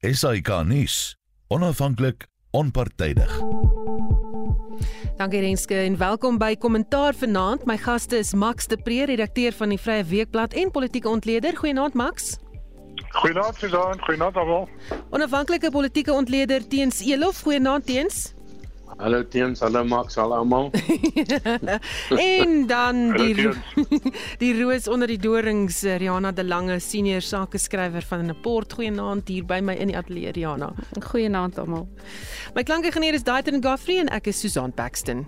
SAK nuus. Onafhanklik, onpartydig. Dankie Renske en welkom by Kommentaar vanaand. My gaste is Max de Pre, redakteur van die Vrye Weekblad en politieke ontleder. Goeienaand Max. Goeienaand Susan, goeienaand almal. Onafhanklike politieke ontleder Teens Elof. Goeienaand Teens. Hallo Teens, hallo Max, hallo almal. en dan die die roos onder die dorings eh, Riana de Lange, senior sakeskrywer van 'n port. Goeienaand hier by my in die ateljee Riana. Goeienaand almal. My klankingenieur is Daitron Godfrey en ek is Susan Paxton.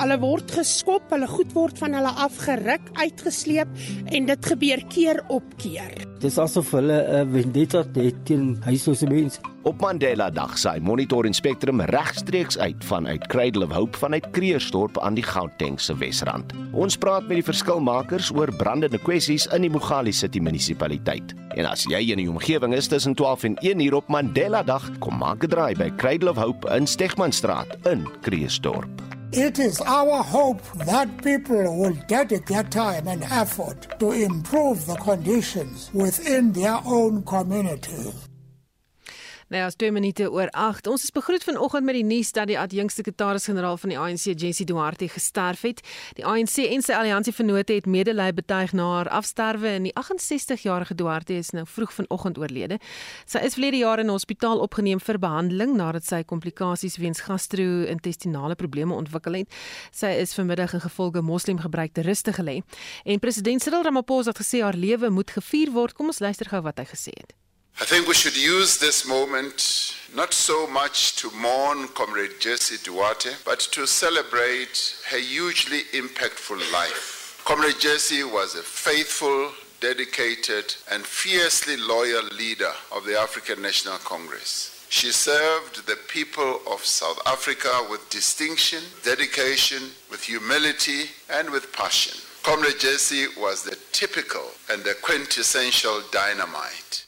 Hulle word geskop, hulle goed word van hulle afgeruk, uitgesleep en dit gebeur keer op keer. Dis asof hulle 'n uh, vendetta het teen huislose mense. Op Mandela Dag saai Monitor en Spectrum regstreeks uit vanuit Cradle of Hope vanuit Kreersdorp aan die Gauteng se Wesrand. Ons praat met die verskilmakers oor brandende kwessies in die Mogale City munisipaliteit. En as jy in die omgewing is tussen 12 en 1 uur op Mandela Dag, kom maak 'n draai by Cradle of Hope in Stegmanstraat in Kreersdorp. It is our hope that people will dedicate their time and effort to improve the conditions within their own communities. Nou ja, as 2 minute oor 8. Ons is begroet vanoggend met die nuus dat die adjunksekretaris-generaal van die ANC, Jessie Duarte, gesterf het. Die ANC en sy alliansievennote het medelee betuig na haar afsterwe en die 68-jarige Duarte is nou vroeg vanoggend oorlede. Sy is verlede jaar in 'n hospitaal opgeneem vir behandeling nadat sy komplikasies weens gastro-intestinale probleme ontwikkel het. Sy is vanmiddag in gevolge moslimgebruik te ruste gelê. En president Cyril Ramaphosa het gesê haar lewe moet gevier word. Kom ons luister gou wat hy gesê het. I think we should use this moment not so much to mourn Comrade Jesse Duarte, but to celebrate her hugely impactful life. Comrade Jesse was a faithful, dedicated, and fiercely loyal leader of the African National Congress. She served the people of South Africa with distinction, dedication, with humility, and with passion. Comrade Jesse was the typical and the quintessential dynamite.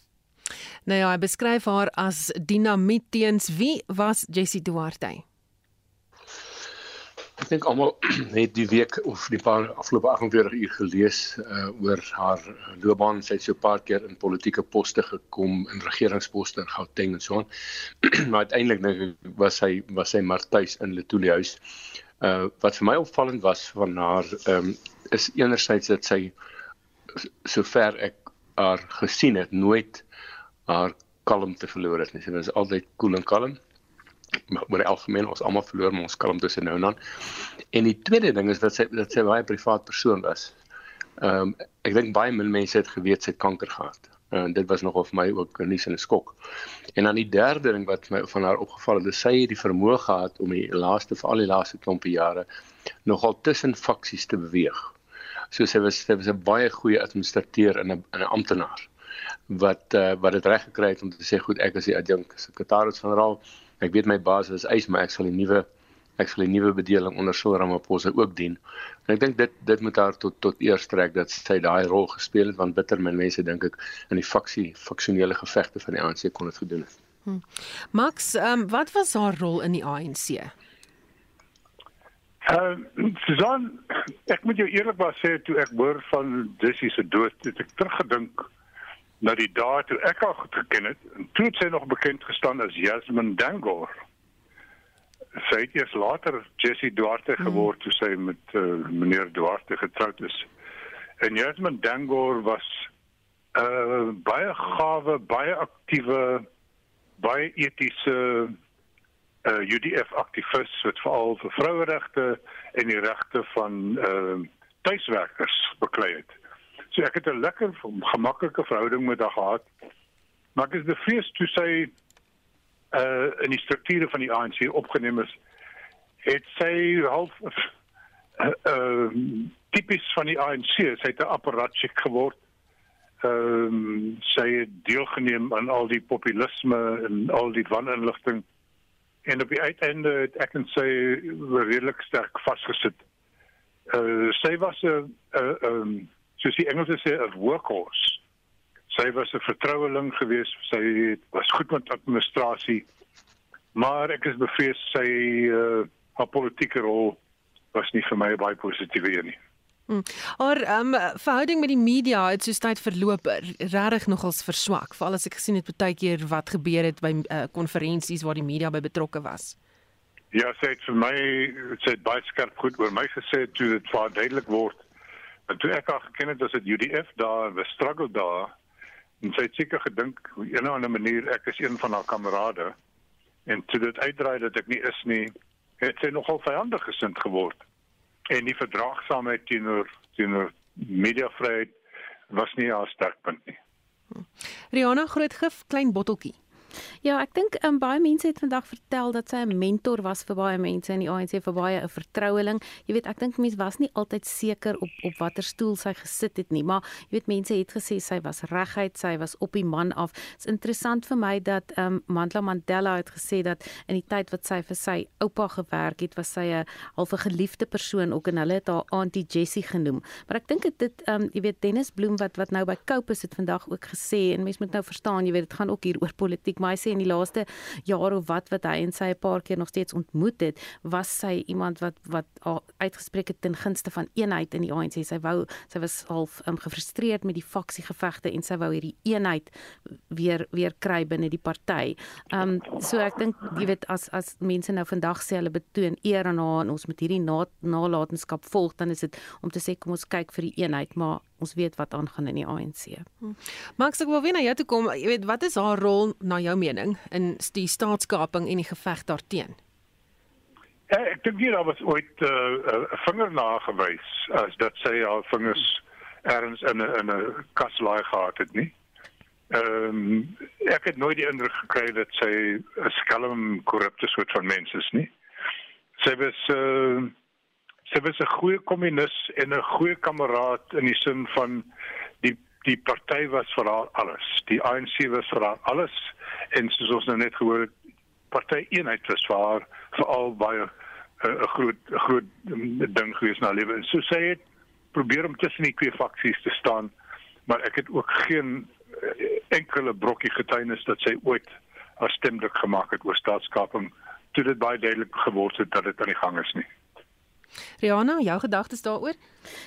Nou ja, hy beskryf haar as dinamiet teens wie was Jessie Duarte? Ek dink almal het die week of die paar afgelope 48 uur gelees uh, oor haar loopbaan. Sy het so 'n paar keer in politieke poste gekom, in regeringsposte in Gauteng en so aan. maar uiteindelik dink ek was sy was sy maar tuis in Letuli huis. Uh wat vir my opvallend was van haar um, is enerzijds dat sy sover ek haar gesien het nooit haar kalmte verloor het nie. Sy was altyd koel en kalm. Maar oor die algemeen ons almal verloor maar ons kalm tussen nou en dan. En die tweede ding is dat sy dat sy baie privaat persoon was. Ehm um, ek dink baie min mense het geweet sy het kanker gehad. En dit was nogal vir my ook 'n nuus en 'n skok. En dan die derde ding wat my van haar opgeval het, is sy het die vermoë gehad om die laaste vir al die laaste klompie jare nogal tussen faksies te beweeg. So sy was sy was 'n baie goeie administrateur en 'n 'n amptenaar wat uh, wat dit reg gekry het om te sê goed ek is die adjunk sekretaris-generaal ek weet my baas is eis maar ek sal die nuwe ek sal die nuwe bedeling onder Cyril Ramaphosa ook dien en ek dink dit dit moet haar tot tot eer trek dat sy daai rol gespeel het want bitter min mense dink ek in die faksie faksionele gevegte van die ANC kon dit gedoen het Hm. Max, um, wat was haar rol in die ANC? Uh Susan, ek moet jou eerlikwaar sê toe ek hoor van Jessie se dood, het ek teruggedink na die dae toe ek haar goed geken het. Toe het sy nog bekend gestaan as Jasmine Dangor. Sy het eers later Jessie Duarte geword toe sy met uh, meneer Duarte getroud is. En Jasmine Dangor was 'n uh, baie gawe, baie aktiewe, baie etiese uh UDF aktivis wat veral vir vroueregte en die regte van uh tuiswerkers beklei het. So ek het 'n lekker gemaklike verhouding met haar gehad. Maar ek is bevrees toe sy uh in die strukture van die ANC opgeneem is, het sy half uh, uh tipies van die ANC, sy het 'n apparatchik geword. Ehm um, sy het deelgeneem aan al die populisme en al die waninligting en op die uiteinde het ek en sy redelik sterk vasgesit. Uh sy was 'n 'n um, soos die Engelse sê 'n workhorse. Sy was 'n vertroueling geweest, sy was goed met administrasie. Maar ek is bevrees sy uh haar politieke rol was nie vir my baie positiewe een nie. Maar ehm um, verhouding met die media het soos tyd verloop regtig nogals verswak. Veral as ek gesien het baie keer wat gebeur het by konferensies uh, waar die media by betrokke was. Ja, sê dit vir my, sê dit baie skerp goed oor my gesê toe dit vaar duidelik word. En toe ek haar geken het as dit UDF daar, we struggle daar. En sy het seker gedink op 'n of ander manier ek is een van haar kamerade. En toe dit uitdraai dat ek nie is nie, het sy nogal vyandig gesind geword en die verdraagsaamheid teenoor teenoor mediavryheid was nie haar sterkpunt nie. Rihanna Grootgif klein botteltjie. Ja, ek dink um, baie mense het vandag vertel dat sy 'n mentor was vir baie mense in die ANC vir baie 'n vertroueling. Jy weet, ek dink mense was nie altyd seker op op watter stoel sy gesit het nie, maar jy weet mense het gesê sy was reguit, sy was op die man af. Dit's interessant vir my dat um, Mandla Mandela het gesê dat in die tyd wat sy vir sy oupa gewerk het, was sy 'n halfe geliefde persoon ook en hulle het haar Auntie Jessie genoem. Maar ek dink dit um, jy weet Dennis Bloem wat wat nou by Cope is het vandag ook gesê en mense moet nou verstaan, jy weet dit gaan ook hier oor politiek maar hy sê in die laaste jaar of wat wat hy en sy 'n paar keer nog steeds ontmoet het, was sy iemand wat wat uitgespreek het ten gunste van eenheid in die ANC. Sy wou sy was half um, gefrustreerd met die faksiegevegte en sy wou hierdie eenheid weer weer kry binne die party. Ehm um, so ek dink jy weet as as mense nou vandag sê hulle betoon eer aan haar en ons moet hierdie na, nalatenskap volg, dan is dit om te sê kom ons kyk vir die eenheid, maar ons weet wat aangaan in die ANC. Hm. Max ek wil weer na jou toe kom. Jy weet wat is haar rol na jou mening in die staatskaping en die geveg daarteen? Ja, ek dink hier was ooit eh, 'n uh, vinger na gewys as dat sy haar vingers erns in 'n in 'n kaslaai gehad het nie. Ehm um, ek het nooit die indruk gekry dat sy 'n skelm korrupte soort van mens is nie. Sy was uh, sy was 'n goeie kommunis en 'n goeie kameraad in die sin van die party was vir haar alles. Die ANC was vir haar alles en soos ons nou net gehoor het, party eenheid was vir haar veral baie eh, 'n groot groot ding gewees na lewe. So sy het probeer om tussen die twee faksies te staan, maar ek het ook geen eh, enkele brokkie getuienis dat sy ooit haar stem druk gemaak het oor staatskaping toe dit baie duidelik geword het dat dit aan die gang is nie. Rihanna, jou gedagtes daaroor?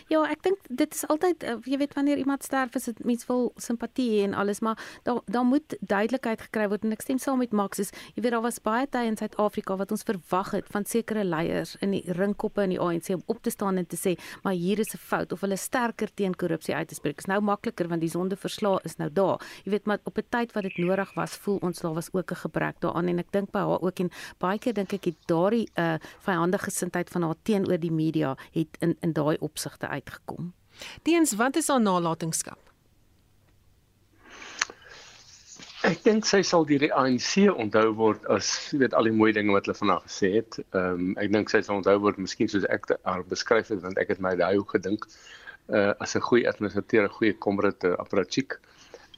Ja, ek dink dit is altyd eh, jy weet wanneer iemand sterf is dit mens wil simpatie en alles, maar daar daar moet duidelikheid gekry word en ek stem saam met Max is jy weet daar was baie tye in Suid-Afrika wat ons verwag het van sekere leiers in die ringkoppe in die ANC om op te staan en te sê, maar hier is 'n fout of hulle sterker teen korrupsie uit te spreek. Is nou makliker want die sonde verslaa is nou daar. Jy weet maar op 'n tyd wat dit nodig was, voel ons daar was ook 'n gebrek daaraan en ek dink by haar ook en baie keer dink ek het daardie uh vyandige gesindheid van haar teenoor die media het in in daai opsigte uitgekom. Teens wat is haar nalatenskap? Ek dink sy sal deur die ANC onthou word as jy weet al die mooi dinge wat hulle vanaand gesê het. Ehm um, ek dink sy sal onthou word miskien soos ek haar beskryf het want ek het my daai ook gedink uh as 'n goeie administrateur, 'n goeie komrade apparatchik.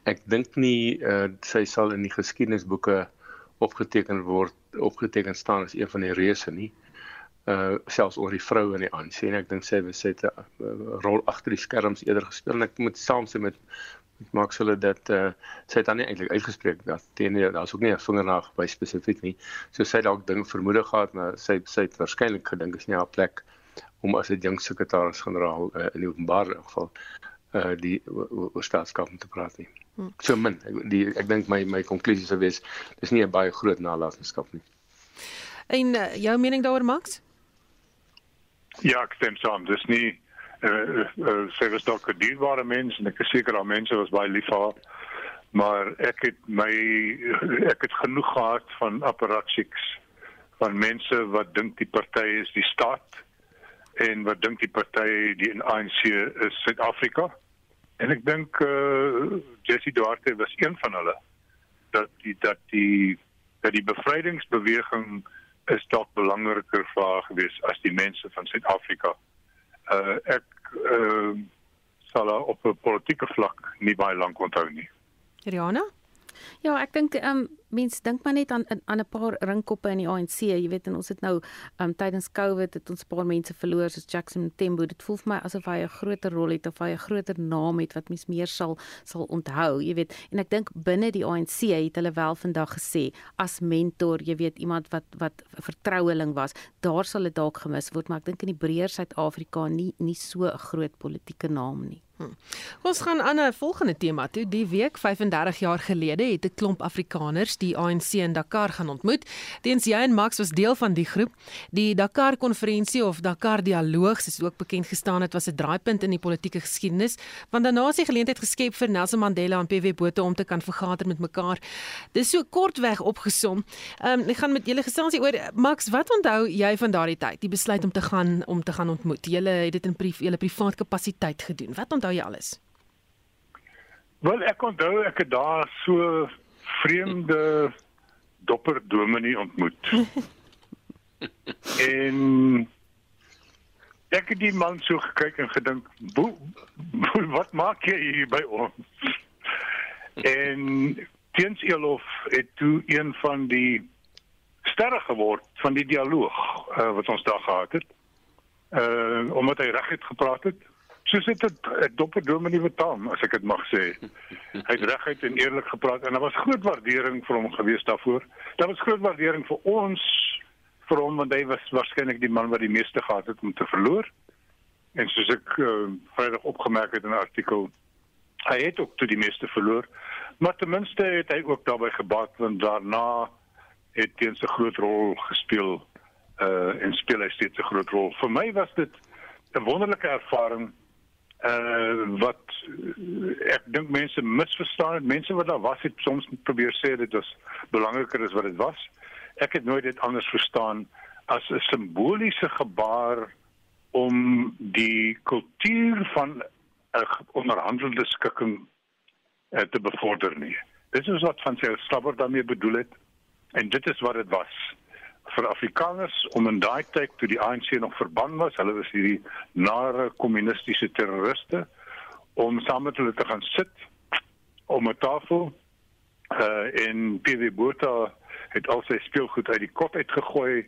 Ek dink nie uh sy sal in die geskiedenisboeke opgeteken word, opgeteken staan as een van die reuse nie. Uh uh selfs oor die vroue in die ANC en ek dink sy het 'n uh, rol agter die skerms eerder gespeel en ek moet saamstem met met maak hulle dat uh sy dan nie eintlik uitgespreek dat teenoor daar's ook nie 'n vingernaag by spesifiek nie. So sy dalk ding vermoed gehad maar sy sy het waarskynlik gedink is nie haar plek om as 'n jong sekretaris-generaal uh, in die openbare geval uh die oor staatskap te praat nie. Hmm. So min die ek dink my my konklusie sou wees dis nie 'n baie groot nalatenskap nie. En uh, jou mening daaroor Max? Ja, ek stem saam. Dis nie eh uh, sy was dalk 'n dierbare mens en ek is seker haar mense was baie lief vir haar. Maar ek het my ek het genoeg gehad van apparatchiks van mense wat dink die party is die staat en wat dink die party die ANC is Suid-Afrika. En ek dink eh uh, Jessie Duarte was een van hulle dat die dat die dat die bevrydingsbeweging is dalk belangriker haar gewees as die mense van Suid-Afrika. Uh ek uh sal op 'n politieke vlak nie baie lank onthou nie. Rihanna? Ja, ek dink ehm um, mense dink maar net aan aan 'n paar ringkoppe in die ANC. Jy weet en ons het nou ehm um, tydens Covid het ons 'n paar mense verloor soos Jackson Tembo. Dit voel vir my asof hy 'n groter rol het of hy 'n groter naam het wat mens meer sal sal onthou. Jy weet, en ek dink binne die ANC het hulle wel vandag gesê as mentor, jy weet iemand wat wat vertroueling was, daar sal dit dalk gemis word, maar ek dink in die breër Suid-Afrika nie nie so 'n groot politieke naam nie. Hm. Ons gaan aan 'n volgende tema toe. Die week 35 jaar gelede het 'n klomp Afrikaners die ANC in Dakar gaan ontmoet. Teens jy en Max was deel van die groep. Die Dakar konferensie of Dakar dialoog, soos ook bekend gestaan het, was 'n draaipunt in die politieke geskiedenis, want daarna is die geleentheid geskep vir Nelson Mandela en PW Botha om te kan vergader met mekaar. Dis so kortweg opgesom. Ehm um, ek gaan met julle gesels hier oor Max, wat onthou jy van daardie tyd? Die besluit om te gaan om te gaan ontmoet. Julle het dit in privaat, julle privaat kapasiteit gedoen. Wat onthou jy alles? Wel ek onthou ek het daar so vreemde dopper dominee ontmoet. en ek het die man so gekyk en gedink, "Wat maak jy hier by ons?" en Teens Elof het toe een van die sterre geword van die dialoog uh, wat ons daar gehad het. Uh omdat hy reg het gepraat het soos dit 'n dopper dominee betaam as ek dit mag sê. Hy het reguit en eerlik gepraat en daar was groot waardering vir hom gewees daarvoor. Daar was groot waardering vir ons vir hom want hy was waarskynlik die man wat die meeste gehad het om te verloor. En soos ek uh, Vrydag opgemerk het in 'n artikel, hy het ook toe die meeste verloor, maar ten minste het hy ook daarbey gebaat want daarna het hy 'n groot rol gespeel uh en speel hy steeds 'n groot rol. Vir my was dit 'n wonderlike ervaring uh wat uh, ek dink mense misverstaan het. Mense wat daar was het soms probeer sê dit was belangriker as wat dit was. Ek het nooit dit anders verstaan as 'n simboliese gebaar om die kultuur van 'n onderhandelde skikking uh, te bevorder nie. Dit is wat van sy stapper daarmee bedoel het en dit is wat dit was vir Afrikaners om in daai tyd toe die ANC nog verban was, hulle was hierdie nare kommunistiese terroriste om saam met hulle te gaan sit om 'n tafel uh in PV Botha het al sy speelgoed uit die kot uitgegooi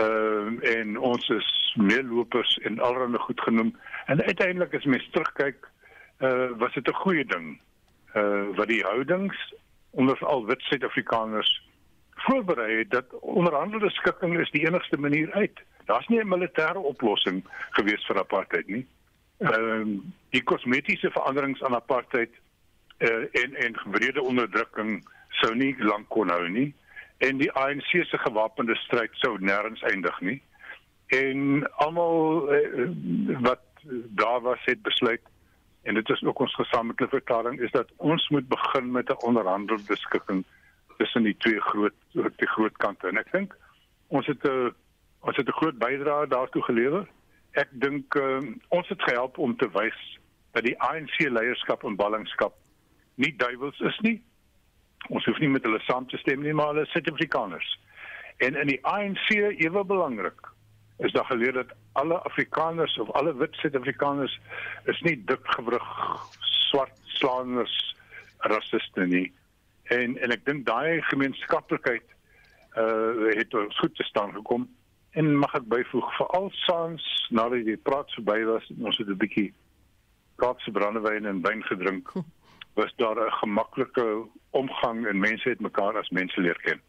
uh en ons is meelopers en allerlei goed genoem en uiteindelik as mens terugkyk uh was dit 'n goeie ding uh wat die houdings onder al wit Suid-Afrikaners voorberei het dat onderhandelde skikking is die enigste manier uit. Daar's nie 'n militêre oplossing gewees vir apartheid nie. Ehm uh, die kosmetiese veranderings aan apartheid uh, en en wrede onderdrukking sou nie lank kon hou nie en die ANC se gewapende stryd sou nêrens eindig nie. En almal uh, wat daar was het besluit en dit is ook ons gesamentlike verklaring is dat ons moet begin met 'n onderhandelde skikking tussen die twee groot die groot kante en ek dink ons het 'n ons het 'n groot bydrae daartoe gelewer. Ek dink uh, ons het gehelp om te wys dat die ANC leierskap en ballingskap nie duiwels is nie. Ons hoef nie met hulle saam te stem nie, maar hulle is Suid-Afrikaners. En in die ANC ewe belangrik is daar geleer dat alle Afrikaners of alle wit Suid-Afrikaners is nie dikgewrig swart slaanders rassiste nie en en ek dink daai gemeenskaplikheid uh het ons goed te staan gekom en mag ek byvoeg veral saans nadat die praat verby was ons het 'n bietjie kaapse brandewyn en wyn gedrink hm. was daar 'n gemaklike omgang en mense het mekaar as mense leer ken.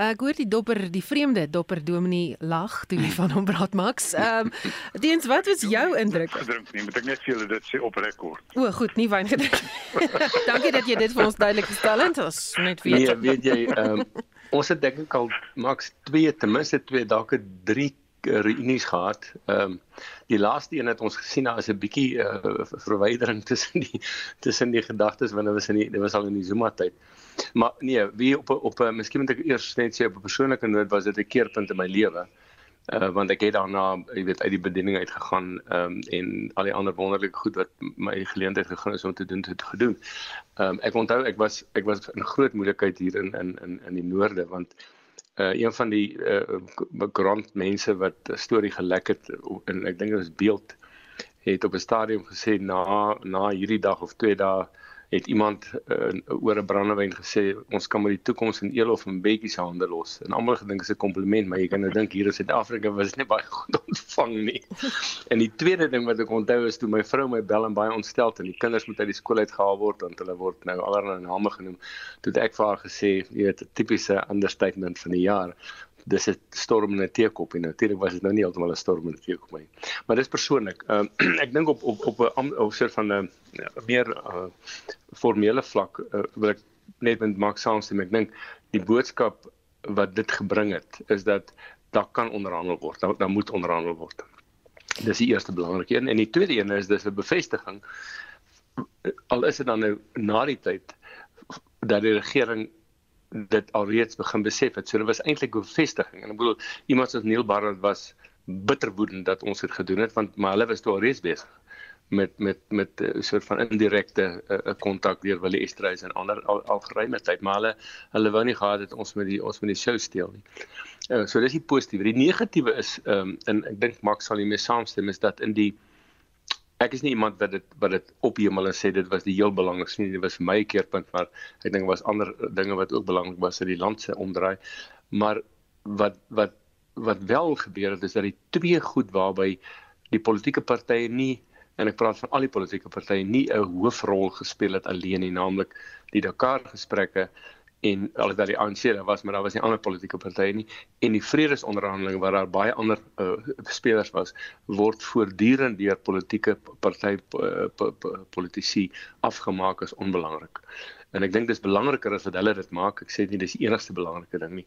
Hm. Ek hoor die dopper, die vreemde dopper Dominie lag toe hy van hom praat Max. Ehm um, Diens, wat was jou indruk? Gedrink nie, moet ek net vir julle dit sê op rekord. O, goed, nie wyn gedrink. Dankie dat jy dit vir ons duidelik gestel het. Ons net weet. Nee, weet jy, ehm um, ons het dink ek al Max 2 ten minste 2 dalk 3 reunies gehad. Ehm um, die laaste een het ons gesien daar is 'n bietjie uh, verwydering tussen die tussen die gedagtes wanneer ons in die dit was al in die Zuma tyd. Maar nee, wie op op 'n miskien moet ek eers net sê op 'n persoonlike noot was dit 'n keerpunt in my lewe. Uh want ek het daarna, jy weet, uit die bediening uit gegaan um, en al die ander wonderlike goed wat my geleentheid gegee is om te doen het gedoen. Um ek onthou ek was ek was in groot moeilikheid hier in in in in die noorde want uh een van die uh grond mense wat storie gelek het en ek dink dit is beeld het op 'n stadium gesê na na hierdie dag of twee dae het iemand uh, oor 'n brandewyn gesê ons kan met die toekoms in Elof en Bekkie se hande los. En almal gedink is 'n kompliment, maar jy kan nou dink hier in Suid-Afrika was dit nie baie goed ontvang nie. En die tweede ding wat ek onthou is toe my vrou my bel en baie ontstel en die kinders moet uit die skool uitgehaal word want hulle word nou allerlei name genoem. Toe het ek vir haar gesê, jy weet, 'n tipiese understatement van die jaar dis 'n storm in 'n teekop en natuurlik was dit nou nie heeltemal 'n storm in 'n teekop nie. Maar dis persoonlik. Ehm uh, ek dink op op op 'n op soort van 'n ja, meer uh, formele vlak uh, wil ek net met Max saamstem. Ek dink die boodskap wat dit gebring het is dat daar kan onderhandel word. Daar, daar moet onderhandel word. Dis die eerste belangrike een en die tweede een is dis 'n bevestiging al is dit dan nou na die tyd dat die regering dit alreeds begin besef het. So dit was eintlik 'n bevestiging. En ek bedoel iemand soos Neil Barnard was bitter woedend dat ons dit gedoen het want maar hulle was toe alreeds besig met met met 'n uh, soort van indirekte kontak uh, deur Willie Estreys en ander al, al geruime tyd maar hulle hulle wou nie gehad het ons met die ons met die show steel nie. Uh, so dis die positiewe. Die negatiewe is ehm um, en ek dink Max sal hiermee saamstem is dat in die ek is nie iemand wat dit wat dit ophemel en sê dit was die heel belangrikste nie dit was vir my 'n keerpunt maar ek dink was ander dinge wat ook belangrik was in die land se omdraai. Maar wat wat wat wel gebeur het is dat die twee goed waarby die politieke partye nie en ek praat van al die politieke partye nie 'n hoofrol gespeel het alleen nie naamlik die Dakar gesprekke en al dat die ANC daar was maar daar was nie ander politieke partye nie. En die vredesonderhandelinge waar daar baie ander uh, spelers was word voortdurend deur politieke party uh, politici afgemaak as onbelangrik en ek dink dis belangriker as wat hulle dit maak. Ek sê nie dis die enigste belangrike ding nie.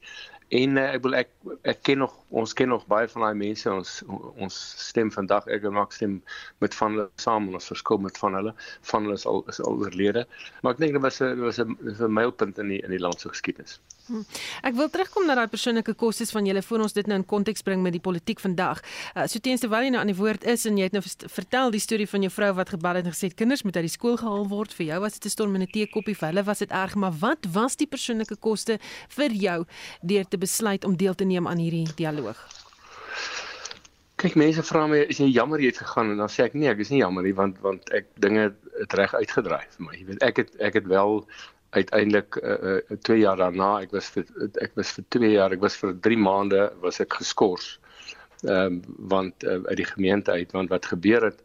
En uh, ek wil ek ek ken nog ons ken nog baie van daai mense. Ons ons stem vandag ek en Max stem met van hulle saam ons verskil met van hulle. Van hulle is al is al oorlede. Maar ek dink dit was 'n was 'n 'n mylpunt in die in die land se geskiedenis hm. Ek wil terugkom na daai persoonlike kostes van julle voor ons dit nou in konteks bring met die politiek vandag. Uh, so teens terwyl jy nou aan die woord is en jy het nou vertel die storie van jou vrou wat gebel het en gesê kinders moet uit die skool gehaal word vir jou was dit 'n storm in 'n teekoppie vir hulle was dit erg maar wat was die persoonlike koste vir jou deur te besluit om deel te neem aan hierdie dialoog? Kyk mense vra my is jy jammer jy het gegaan en dan sê ek nee ek is nie jammer nie want want ek dinge het reg uitgedraai vir my jy weet ek het ek het wel uiteindelik 2 uh, uh, jaar daarna ek was vir ek was vir 2 jaar ek was vir 3 maande was ek geskort ehm um, want uh, uit die gemeente uit want wat gebeur het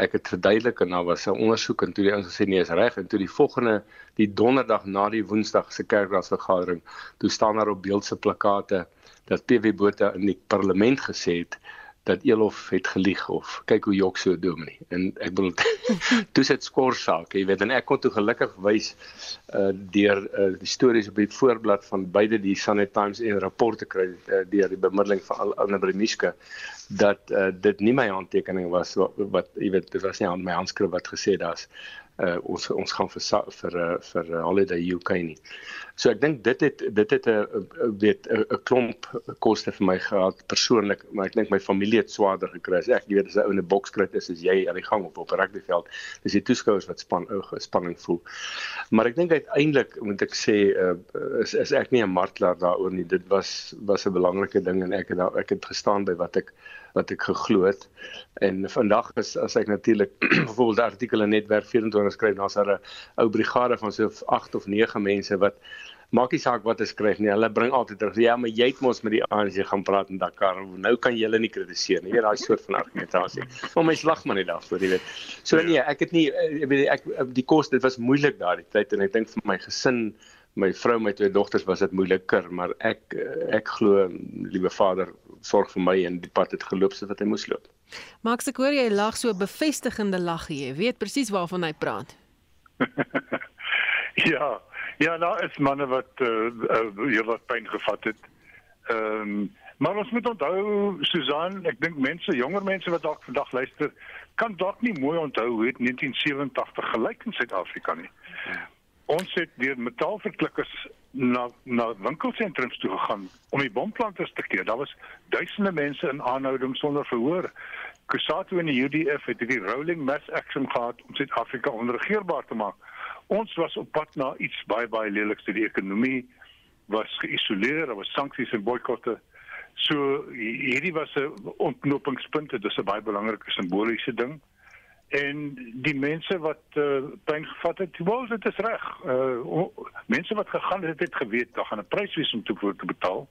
ek het verduidelik en daar was 'n ondersoek en toe die ouens gesê nee is reg. En toe die volgende die donderdag na die woensdag se kerkraadsvergadering toe staan daar op beeldse plakate dat PW Botha in die parlement gesê het dat Elof het gelieg of kyk hoe jok so dominee en ek bedoel toe sit skorsaak jy weet en ek kon toe gelukkig wys uh, deur uh, die stories op die voorblad van beide die Sunday Times en rapporte kry uh, deur die bemiddeling van Anna Bremiska dat uh, dit nie my handtekening was wat jy weet dit was nie aan my handskrif wat gesê daar's uh, ons ons gaan vir vir uh, vir uh, Holiday UK nie. So ek dink dit het dit het 'n uh, weet 'n uh, klomp koste vir my gehad persoonlik, maar ek dink my familie het swaarder gekry. Ek jy weet as 'n ou in 'n bokskrit is, is jy aan die gang op op 'n rugbyveld. Dis die toeskouers wat span ou spanning voel. Maar ek dink uiteindelik moet ek sê uh, is is ek nie 'n martelaar daaroor nie. Dit was was 'n belangrike ding en ek het daar ek het gestaan by wat ek wat ek geglo het. En vandag is as ek natuurlik byvoorbeeld die artikel in Netwerk 24 skryf, dan's daar 'n ou brigade van so 8 of 9 mense wat maak nie saak wat hulle skryf nie. Hulle bring altyd terug. Ja, maar jy het mos met die ANC gaan praat in Dakar. Nou kan jy hulle nie kritiseer nie. Jy weet daai soort van argumentasie. Maar mens lag maar net daarvoor, jy weet. So nee, ek het nie ek weet ek die kos dit was moeilik daardie tyd en ek dink vir my gesin my vrou my twee dogters was dit moeiliker maar ek ek glo liewe Vader sorg vir my en die pad het geloop so wat hy moes loop. Max ek hoor jy lag so bevestigende lag jy weet presies waarvan hy praat. ja, ja, nou is manne wat uh, uh, hier wat pyn gevat het. Ehm um, maar ons moet onthou Susan, ek dink mense, jonger mense wat dalk vandag luister, kan dalk nie mooi onthou hoe dit 1987 gelyk in Suid-Afrika nie. Ons het deur metaalverklikkers na na winkelsentrums toe gegaan om die bomplanters te keer. Daar was duisende mense in aanhouding sonder verhoor. Kusatu en die UDF het die rolling mass action gehad om Suid-Afrika onregeerbaar te maak. Ons was op pad na iets baie baie leliks. Die ekonomie was geïsoleer, daar was sanksies en boikotte. So hierdie was 'n ontknopingspunt. Dit is 'n baie belangrike simboliese ding. En die mense wat uh, pyn gevat het, wou dit is reg. Uh mense wat gegaan het het geweet daar gaan 'n prys wees om toe te betaal.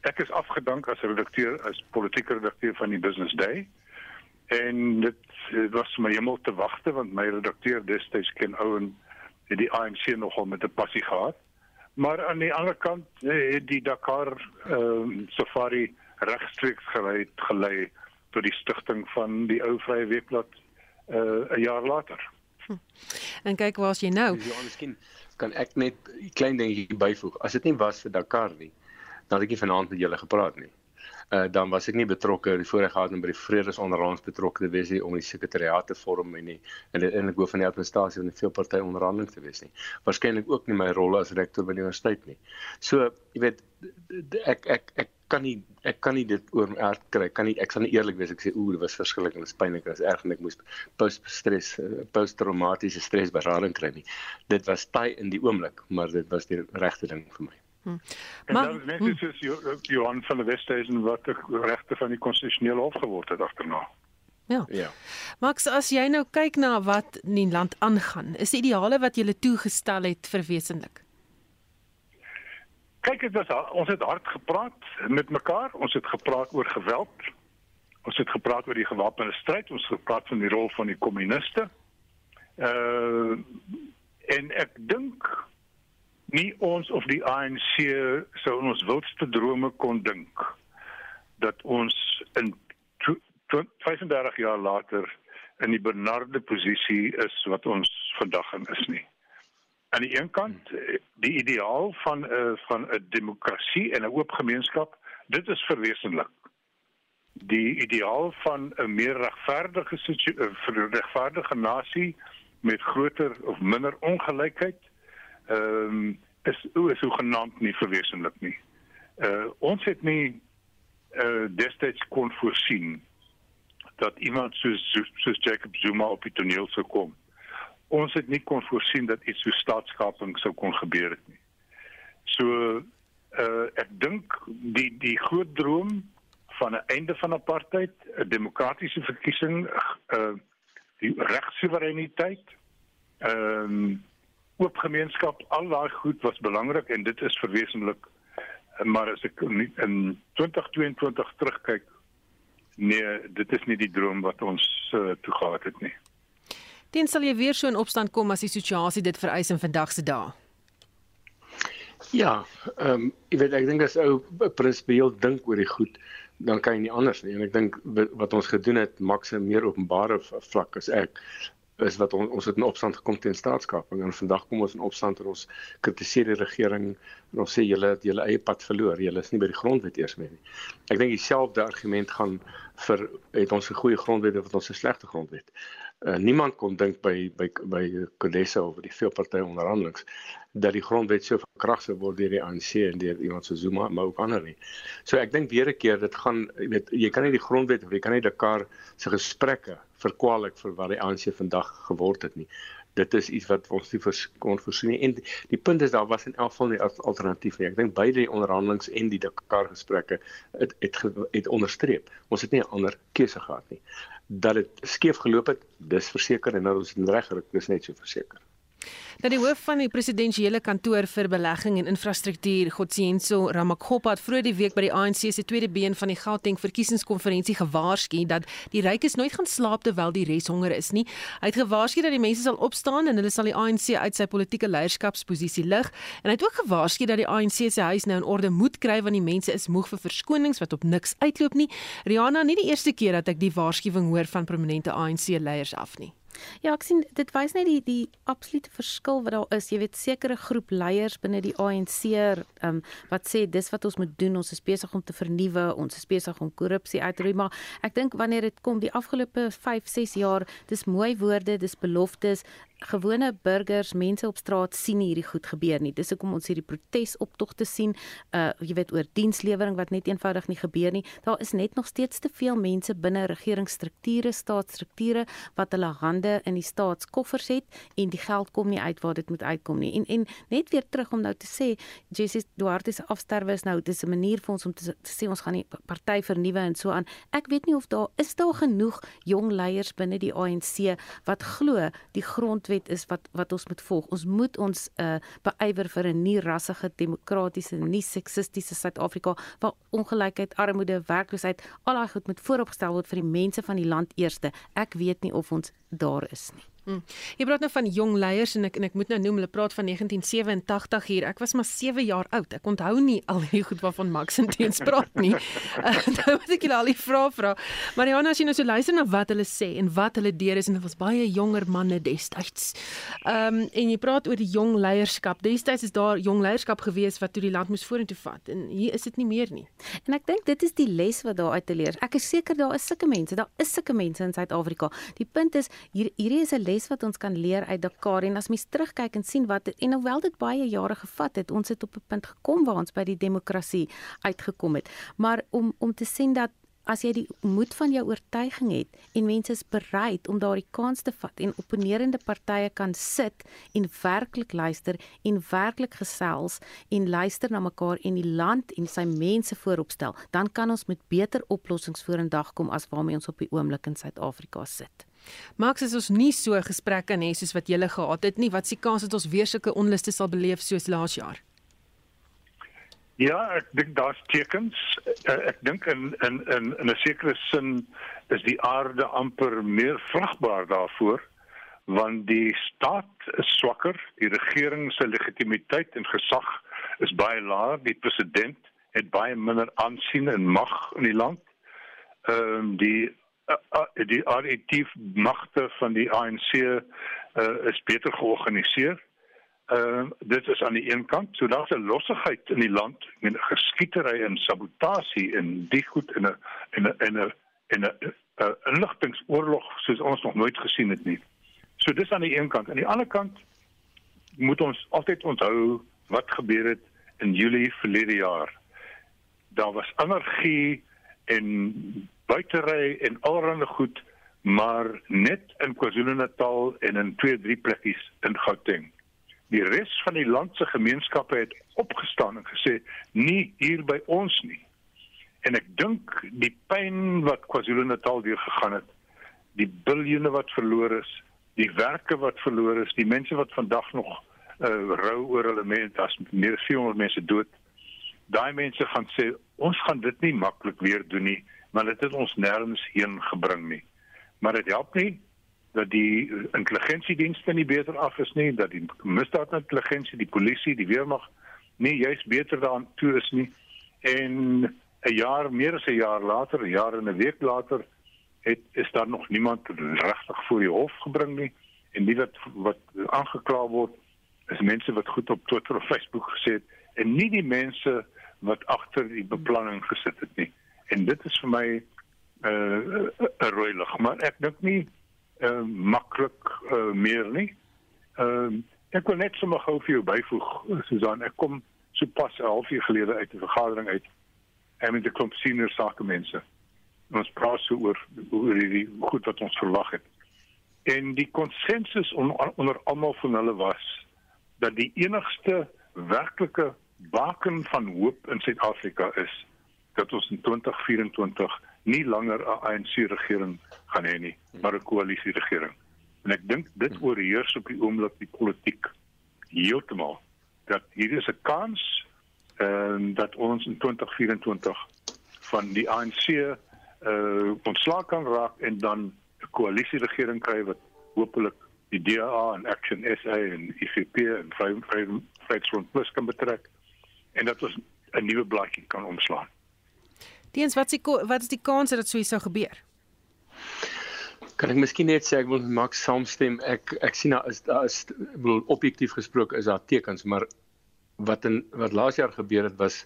Ek is afgedank as redakteur as politieke redakteur van die Business Day. En dit was my hemel te wagte want my redakteur destyds Ken Owen het die ANC nogal met 'n passie gehad. Maar aan die ander kant eh, het die Dakar uh, safari regstreeks gelei gelei tot die stigting van die ou vrye weekblad uh, 'n jaar later. Hm. En kyk waar's jy nou? Ja, miskien kan ek net 'n klein dingetjie byvoeg. As dit nie was vir Dakar nie, dan het ek nie vanaand met julle gepraat nie. Uh, dan was ek nie betrokke die voorreg gehad om by die vredesonderhandelinge betrokke te wees nie om die sekretariaat te vorm en nie en eintlik hoof van die administrasie van die veelparty onderhandeling te wees nie. Waarskynlik ook nie my rol as rektor by die universiteit nie. So, jy weet ek ek ek kan nie ek kan nie dit oor erg kry. Kan nie ek sal nie eerlik wees ek sê dit was verskriklik en dit is pynlik en dit is erg en ek moes post stres posttraumatiese stres berading kry nie. Dit was taai in die oomblik, maar dit was die regte ding vir my. Hm. En maar, dan mense hm. soos Johan van der Westhuizen wat die regte van die konstitusionele hof geword het agterna. Ja. Ja. Max, as jy nou kyk na wat in die land aangaan, is die ideale wat jy toegestel het verwesenlik? Kyk, dit was ons het hard gepraat met mekaar. Ons het gepraat oor geweld. Ons het gepraat oor die gewapende stryd. Ons het gepraat van die rol van die kommuniste. Uh en ek dink nie ons of die ANC sou in ons wildste drome kon dink dat ons in 35 jaar later in die benarde posisie is wat ons vandag in is nie aan die een kant die ideaal van 'n uh, van 'n demokrasie en 'n oop gemeenskap dit is verwesenlik die ideaal van 'n meer regverdige regverdige nasie met groter of minder ongelykheid ehm um, is is hoegenaamd nie verwesenlik nie. Uh ons het nie uh destyds kon voorsien dat iemand soos soos Jacob Zuma op die toneel sou kom ons het nie kon voorsien dat iets so staatskaping sou kon gebeur het nie. So uh ek dink die die groot droom van 'n einde van apartheid, 'n demokratiese verkiesing, uh die regssoewereiniteit, ehm um, oop gemeenskap, al daai goed was belangrik en dit is verwesenlik. Maar as ek in 2022 terugkyk, nee, dit is nie die droom wat ons uh, toe gehad het nie. Teen sal jy weer so in opstand kom as die situasie dit vereis in vandag se dae. Ja, ehm um, jy weet ek dink as ou prinsipieel dink oor die goed, dan kan jy nie anders nie. En ek dink wat ons gedoen het, maak se meer openbare vlak as ek is wat on, ons het in opstand gekom teen staatskaping en vandag kom ons in opstand en ons kritiseer die regering en ons sê julle het julle eie pad verloor. Julle is nie by die grondwet eers meer nie. Ek dink dieselfde argument gaan vir het ons 'n goeie grondwet of het ons 'n slegte grondwet. Uh, niemand kon dink by by by Kodessa of die veelparty onderhandelings dat die grondwet so verkrag sou word deur die ANC en deur iemand so Zuma maar ook ander nie. So ek dink weer 'n keer dit gaan jy weet jy kan nie die grondwet of jy kan nie Dakar se gesprekke verkwalik vir wat die ANC vandag geword het nie. Dit is iets wat ons nie kon voorsien nie. En die, die punt is daar was in elk geval nie alternatief nie. Ek dink beide die onderhandelings en die Dakar gesprekke het het, het onderstreep. Ons het nie 'n ander keuse gehad nie dat dit skeef geloop het, dis verseker en nou is dit reg dis net so verseker. Nou die hoof van die presidensiële kantoor vir belegging en infrastruktuur, Gotsienso Ramakgopa, het vroeër die week by die ANC se tweede been van die Gauteng verkiesingskonferensie gewaarsku dat die rykes nooit gaan slaap terwyl die res honger is nie. Hy het gewaarsku dat die mense sal opstaan en hulle sal die ANC uit sy politieke leierskapsposisie lig en hy het ook gewaarsku dat die ANC se huis nou in orde moet kry want die mense is moeg vir verskonings wat op niks uitloop nie. Rihanna, nie die eerste keer dat ek die waarskuwing hoor van prominente ANC leiers af nie. Ja, ek sien dit wys net die die absolute verskil wat daar is. Jy weet sekere groep leiers binne die ANC ehm um, wat sê dis wat ons moet doen. Ons is besig om te vernuwe, ons is besig om korrupsie uit te roei, maar ek dink wanneer dit kom die afgelope 5, 6 jaar, dis mooi woorde, dis beloftes, gewone burgers, mense op straat sien hierdie goed gebeur nie. Dis hoekom ons hierdie protesoptogte sien, uh jy weet oor dienslewering wat net eenvoudig nie gebeur nie. Daar is net nog steeds te veel mense binne regeringsstrukture, staatsstrukture wat hulle hande in die staatskoffers het en die geld kom nie uit waar dit moet uitkom nie. En en net weer terug om nou te sê Jessie Duarte se afsterwe is nou dis 'n manier vir ons om te, te sê ons gaan die party vernuwe en so aan. Ek weet nie of daar is daar genoeg jong leiers binne die ANC wat glo die grondwet is wat wat ons moet volg. Ons moet ons uh beywer vir 'n nie rassige, demokratiese, nie seksistiese Suid-Afrika waar ongelykheid, armoede, werkloosheid, al daai goed moet vooropgestel word vir die mense van die land eerste. Ek weet nie of ons daar is nie. Hmm. Jy praat nou van jong leiers en ek en ek moet nou noem hulle praat van 1987 hier. Ek was maar 7 jaar oud. Ek onthou nie al die goed waarvan Max en Teens praat nie. Uh, nou moet ek julle al die vrae vra. Ja, as jy nou so luister na wat hulle sê en wat hulle deur is en dit was baie jonger manne destyds. Ehm um, en jy praat oor die jong leierskap. Destyds is daar jong leierskap gewees wat toe die land moes vorentoe vat en hier is dit nie meer nie. En ek dink dit is die les wat daar uit te leer. Ek is seker daar is sulke mense. Daar is sulke mense in Suid-Afrika. Die punt is hier hierdie is 'n les wat ons kan leer uit Dakar en as mens terugkyk en sien wat en hoewel dit baie jare gevat het, ons het op 'n punt gekom waar ons by die demokrasie uitgekom het. Maar om om te sien dat as jy die moed van jou oortuiging het en mense is bereid om daardie kans te vat en opponerende partye kan sit en werklik luister en werklik gesels en luister na mekaar en die land en sy mense vooropstel, dan kan ons met beter oplossings vorendag kom as waarmee ons op die oomblik in Suid-Afrika sit. Max is ons nie so gesprekke nie soos wat julle gehad het nie. Wat s'ie kans dat ons weer sulke onluste sal beleef soos laas jaar? Ja, ek dink daar's tekens. Eh, ek dink in in in in 'n sekere sin is die aarde amper meer vrugbaar daarvoor want die staat is swakker, die regering se legitimiteit en gesag is baie laag, die president het baie minder aansien en mag in die land. Ehm um, die die relatief magte van die ANC uh, is beter georganiseer. Ehm uh, dit is aan die een kant, so daar's 'n lossigheid in die land, met geskietery en sabotasie en die goed in 'n in 'n in 'n in 'n inligtingsoorlog soos ons nog nooit gesien het nie. So dis aan die een kant. Aan die ander kant moet ons altyd onthou wat gebeur het in Julie verlede jaar. Daar was energie en buitery en allerlei goed, maar net in KwaZulu-Natal en in twee drie plekkies in Gauteng. Die res van die land se gemeenskappe het opgestaan en gesê nie hier by ons nie. En ek dink die pyn wat KwaZulu-Natal deur gegaan het, die biljoene wat verloor is, die werke wat verloor is, die mense wat vandag nog uh, rou oor hulle mense, as meer as 400 mense dood. Daai mense gaan sê ons gaan dit nie maklik weer doen nie maar dit het ons nêrens heen gebring nie. Maar dit help nie dat die intelligensiedienste nie beter af is nie, dat die misdaadintelligensie, die polisie, die weermag nie juist beter daaraan toe is nie. En 'n jaar meer as 'n jaar later, 'n jaar en 'n week later, het is daar nog niemand regtig voor die hof gebring nie en nie wat wat aangekla word is mense wat goed op Twitter of Facebook gesê het en nie die mense wat agter die beplanning gesit het nie en dit is vir my 'n uh, rooi lig maar ek dink nie uh, maklik uh, meer nie. Ehm uh, ek wil net sommer gou vir jou byvoeg Susan ek kom so pas 'n halfuur gelede uit 'n vergadering uit en met 'n klomp senior sake mense. Ons praat so oor oor die goed wat ons verwag het. En die konsensus on, onder almal van hulle was dat die enigste werklike baken van hoop in Suid-Afrika is dat ons in 2024 nie langer 'n ANC regering gaan hê nie, maar 'n koalisie regering. En ek dink dit oorheers op die oomblik die politiek heeltemal dat hier is 'n kans en uh, dat ons in 2024 van die ANC uh ontslaak kan raak en dan 'n koalisie regering kry wat hopelik die DA en Action SA en IFP en Vryheidsfront Plus kan betrek en dat ons 'n nuwe blaadjie kan omslaan. Teens wat die wat is die kans dat so iets sou gebeur? Kan ek miskien net sê ek wil Max saamstem. Ek ek sien daar is daar is wil objektief gesproke is daar tekens, maar wat in wat laas jaar gebeur het was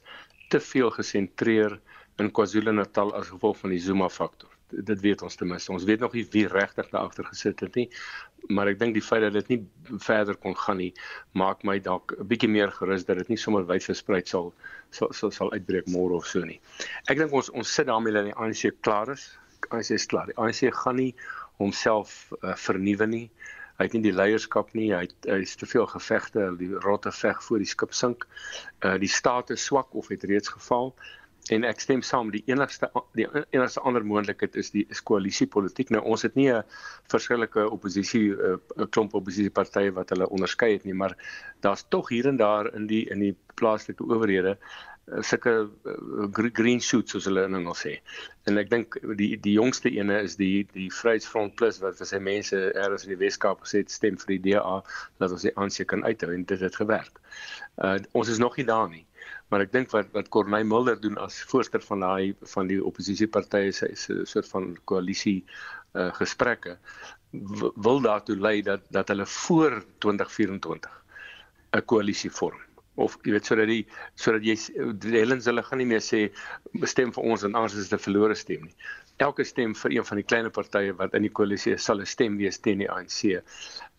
te veel gesentreer in KwaZulu-Natal as gevolg van die Zuma faktor. Dit weet ons ten minste. Ons weet nog nie wie regtig daar agter gesit het nie. Maar ek dink die feit dat dit nie verder kon gaan nie, maak my dalk 'n bietjie meer gerus dat dit nie sommer wyd versprei sal sal sal, sal uitbreek môre of so nie. Ek dink ons ons sit daarmee dat die ANC klaar is. ANC is klaar. Die ANC gaan nie homself uh, vernuwe nie. Hy het nie die leierskap nie. Hy het hy's te veel gevegte, die rotte veg voor die skip sink. Uh die staat is swak of het reeds geval. En ek stem saam, die enigste die enigste ander moontlikheid is die is koalisiepolitiek. Nou ons het nie 'n verskillike oppositie 'n uh, klomp oppositiepartye wat hulle onderskei het nie, maar daar's tog hier en daar in die in die plaaslike owerhede Eh, sulke uh, green shoots soos hulle in Engels sê. En ek dink die die jongste ene is die die Vryheidsfront Plus wat vir sy mense eers in die Weskaap gesê het stem vir die DA dat ons die aansien kan uithou en dit het gewerk. Uh ons is nog nie daar nie. Maar ek dink wat wat Corneil Mulder doen as voorsteur van daai van die oppositiepartye so 'n soort van koalisie uh gesprekke wil daartoe lei dat dat hulle voor 2024 'n koalisie vorm of jy weet sodat die sodat jy die Helens hulle gaan nie meer sê stem vir ons en anders is dit 'n verlore stem nie. Elke stem vir een van die kleiner partye wat in die koalisie is, sal 'n stem wees teen die ANC.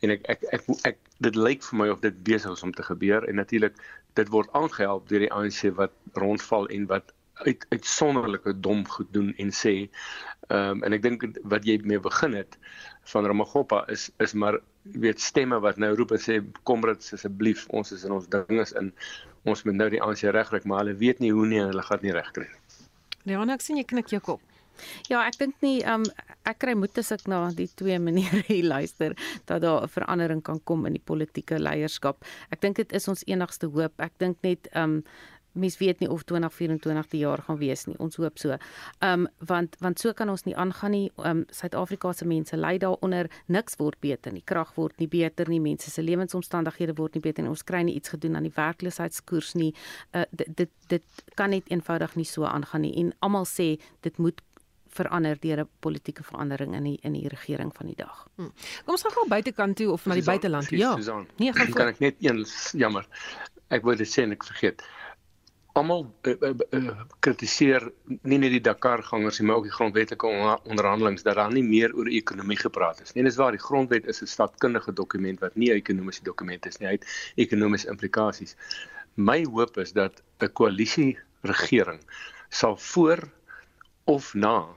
En ek ek ek, ek, ek dit lyk vir my of dit besig is om te gebeur en natuurlik dit word aangehelp deur die ANC wat rondval en wat uit uitsonderlike dom goed doen en sê ehm um, en ek dink wat jy mee begin het van Ramagopa is is maar jy weet stemme wat nou roep en sê dit asseblief ons is in ons dinges in ons moet nou die ANC regkry maar hulle weet nie hoe nie hulle gaan nie regkry nie. Leon ek sien jy knik jou kop. Ja, ek dink nie um ek kry moed as ek na die twee maniere hier luister dat daar 'n verandering kan kom in die politieke leierskap. Ek dink dit is ons enigste hoop. Ek dink net um mens weet nie of 2024 die jaar gaan wees nie. Ons hoop so. Ehm um, want want so kan ons nie aangaan nie. Ehm um, Suid-Afrika se mense ly daaronder. Niks word beter nie. Krag word nie beter nie. Mense se lewensomstandighede word nie beter nie. Ons kry nie iets gedoen aan die werkloosheidskoers nie. Uh dit dit dit kan net eenvoudig nie so aangaan nie. En almal sê dit moet verander deur 'n politieke verandering in die in die regering van die dag. Hmm. Kom ons gaan gou buitekant toe of na die buiteland. Ja. Nee, gaan kan ek net een jammer. Ek wou dit sê en ek vergeet almal uh, uh, uh, kritiseer nie net die Dakar gangers nie, maar ook die grondwetlike onderhandelings dat daar nie meer oor ekonomie gepraat is nie. Dit is waar die grondwet is 'n stadkundige dokument wat nie 'n ekonomiese dokument is nie. Hy het ekonomiese implikasies. My hoop is dat 'n koalisie regering sal voor of na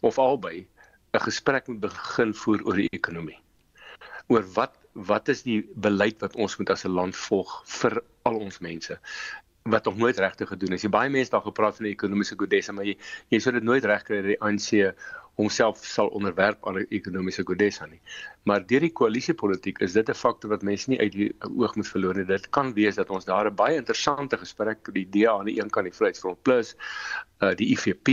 of albei 'n gesprek moet begin voer oor die ekonomie. Oor wat wat is die beleid wat ons moet as 'n land volg vir al ons mense? wat nog nooit regtig gedoen is. Jy baie mense daar gepraat van die ekonomiese godesse, maar jy jy sou dit nooit regkry dat die ANC homself sal onderwerp aan 'n ekonomiese godesse nie. Maar deur die koalisiepolitiek is dit 'n faktor wat mense nie uit die oog moet verloor nie. Dit kan wees dat ons daar 'n baie interessante gesprek die DA aan die een kant die Vryheidsfront Plus, uh die IFP,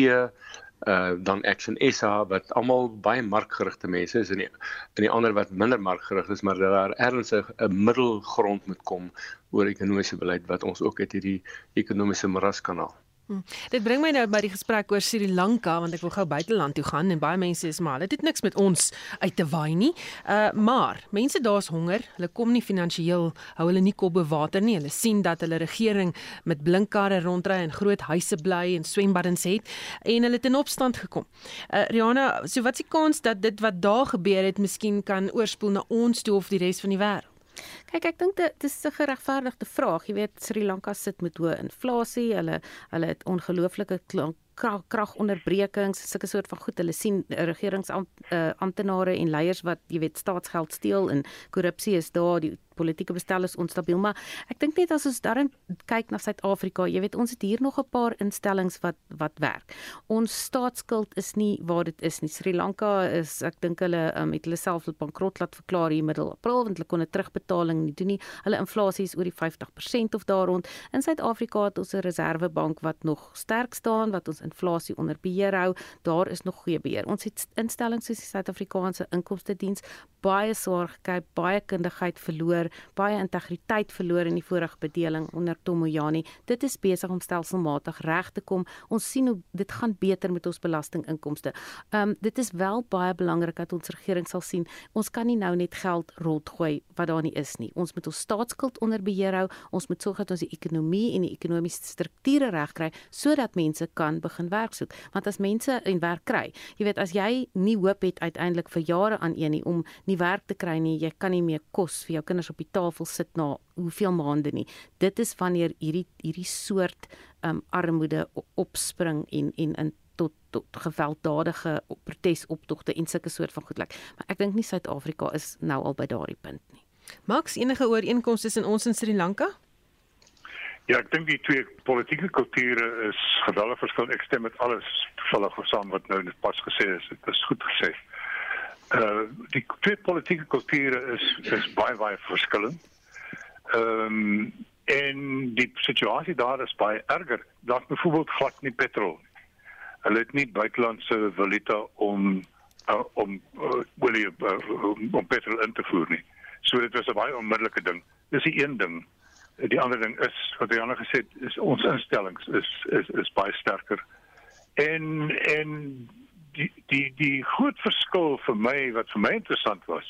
uh dan Action SA wat almal baie markgerigte mense is en die en die ander wat minder markgerig is maar daar ernstig 'n middelgrond moet kom oor ekonomiese beleid wat ons ook uit hierdie ekonomiese moras kan haal. Hmm. Dit bring my nou by die gesprek oor Sri Lanka want ek wil gou buiteland toe gaan en baie mense is maar dit het niks met ons uit te waai nie. Uh maar mense daar's honger, hulle kom nie finansiëel hou hulle nie kop bo water nie. Hulle sien dat hulle regering met blinkkarre rondry en groot huise bly en swembaddens het en hulle het in opstand gekom. Uh Rihanna, so wat die kans dat dit wat daar gebeur het miskien kan oorspoel na ons toe of die res van die wêreld? Kyk, ek dink dit is 'n geregverdigde vraag. Jy weet Sri Lanka sit met hoë inflasie. Hulle hulle het ongelooflike kragonderbrekings, sulke soort van goed. Hulle sien regeringsamptenare uh, en leiers wat jy weet staatsgeld steel en korrupsie is daar. Die politieke bestel is onstabiel, maar ek dink net as ons daarin kyk na Suid-Afrika, jy weet ons het hier nog 'n paar instellings wat wat werk. Ons staatsskuld is nie waar dit is nie. Sri Lanka is ek dink hulle um, het hulle self tot bankrot laat verklaar hier middel April want hulle kon 'n terugbetaling nie doen nie. Hulle inflasie is oor die 50% of daar rond. In Suid-Afrika het ons 'n reservebank wat nog sterk staan, wat ons inflasie onder beheer hou. Daar is nog goeie beheer. Ons het instellings soos die Suid-Afrikaanse Inkomste Diens baie swaar gekry, baie kundigheid verloor verloor, baie integriteit verloor in die vorige bedeling onder Tomoyani. Dit is besig om stelselmatig reg te kom. Ons sien hoe dit gaan beter met ons belastinginkomste. Ehm um, dit is wel baie belangrik dat ons regering sal sien ons kan nie nou net geld rondgooi wat daar nie is nie. Ons moet ons staatsskuld onder beheer hou. Ons moet sorg dat ons die ekonomie en die ekonomiese strukture regkry sodat mense kan begin werk soek. Want as mense 'n werk kry, jy weet as jy nie hoop het uiteindelik vir jare aan een nie om nie werk te kry nie, jy kan nie meer kos vir jou kinders op die tafel sit na hoeveel maande nie. Dit is wanneer hierdie hierdie soort um, armoede opspring en en in tot tot gewelddadige protesoptogte en sulke soort van goed lyk. Maar ek dink nie Suid-Afrika is nou al by daardie punt nie. Maks enige ooreenkomste tussen ons en Sri Lanka? Ja, ek dink die twee politieke kulture is geweldig verskillend. Ek stem met alles toevallig saam wat nou net pas gesê is. Dit is goed gesê. Uh die twee politieke kulture is is baie baie verskillend. Ehm um, en die situasie daar is baie erger. Daar's byvoorbeeld glad nie petrol. Hulle het nie buitelandse valuta om uh, om uh, olie uh, om petrol in te voer nie. So dit was 'n baie onmiddellike ding. Dis die een ding die ander ding is wat jy ander gesê het is ons instellings is is is baie sterker. En en die die die groot verskil vir my wat vir my interessant was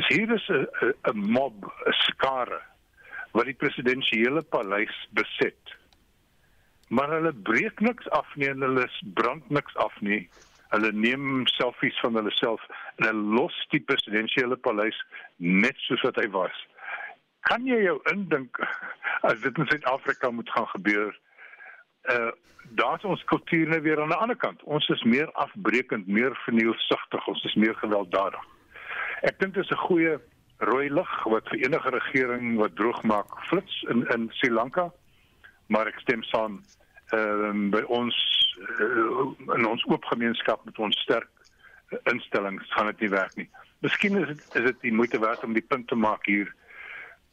is hier is 'n 'n mob, 'n skare wat die presidensiële paleis beset. Maar hulle breek niks af nie en hulle brand niks af nie. Hulle neem selfies van hulle self en hulle los die presidensiële paleis net soos wat hy was kan jy jou indink as dit in Suid-Afrika moet gaan gebeur? Uh daar's ons kultuur nou weer aan die ander kant. Ons is meer afbreekend, meer vernielsigtig, ons is meer gewelddadig. Ek dink dit is 'n goeie rooi lig wat vir enige regering wat droog maak flits in in Sri Lanka. Maar ek stem saam ehm uh, by ons uh, in ons oop gemeenskap met ons sterk instellings gaan dit nie werk nie. Miskien is dit is dit die moeite werd om die punt te maak hier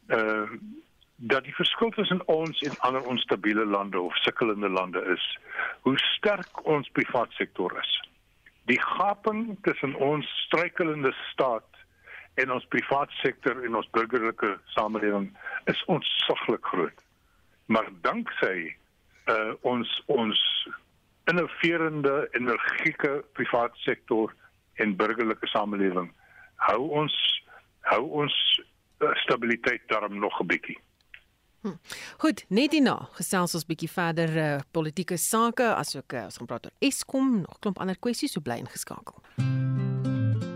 uh dat die verskil tussen ons en ander onstabiele lande of sukkelende lande is hoe sterk ons privaat sektor is. Die gaping tussen ons struikelende staat en ons privaat sektor en ons burgerlike samelewing is ontsaglik groot. Maar danksy uh ons ons innoverende energieke privaat sektor en burgerlike samelewing hou ons hou ons Eh, stabiliteit daarom nog 'n bietjie. Hm. Goed, net hierna gesels ons bietjie verder uh, politieke sake asook uh, ons gaan praat oor Eskom, nog klomp ander kwessies, so bly ingeskakel.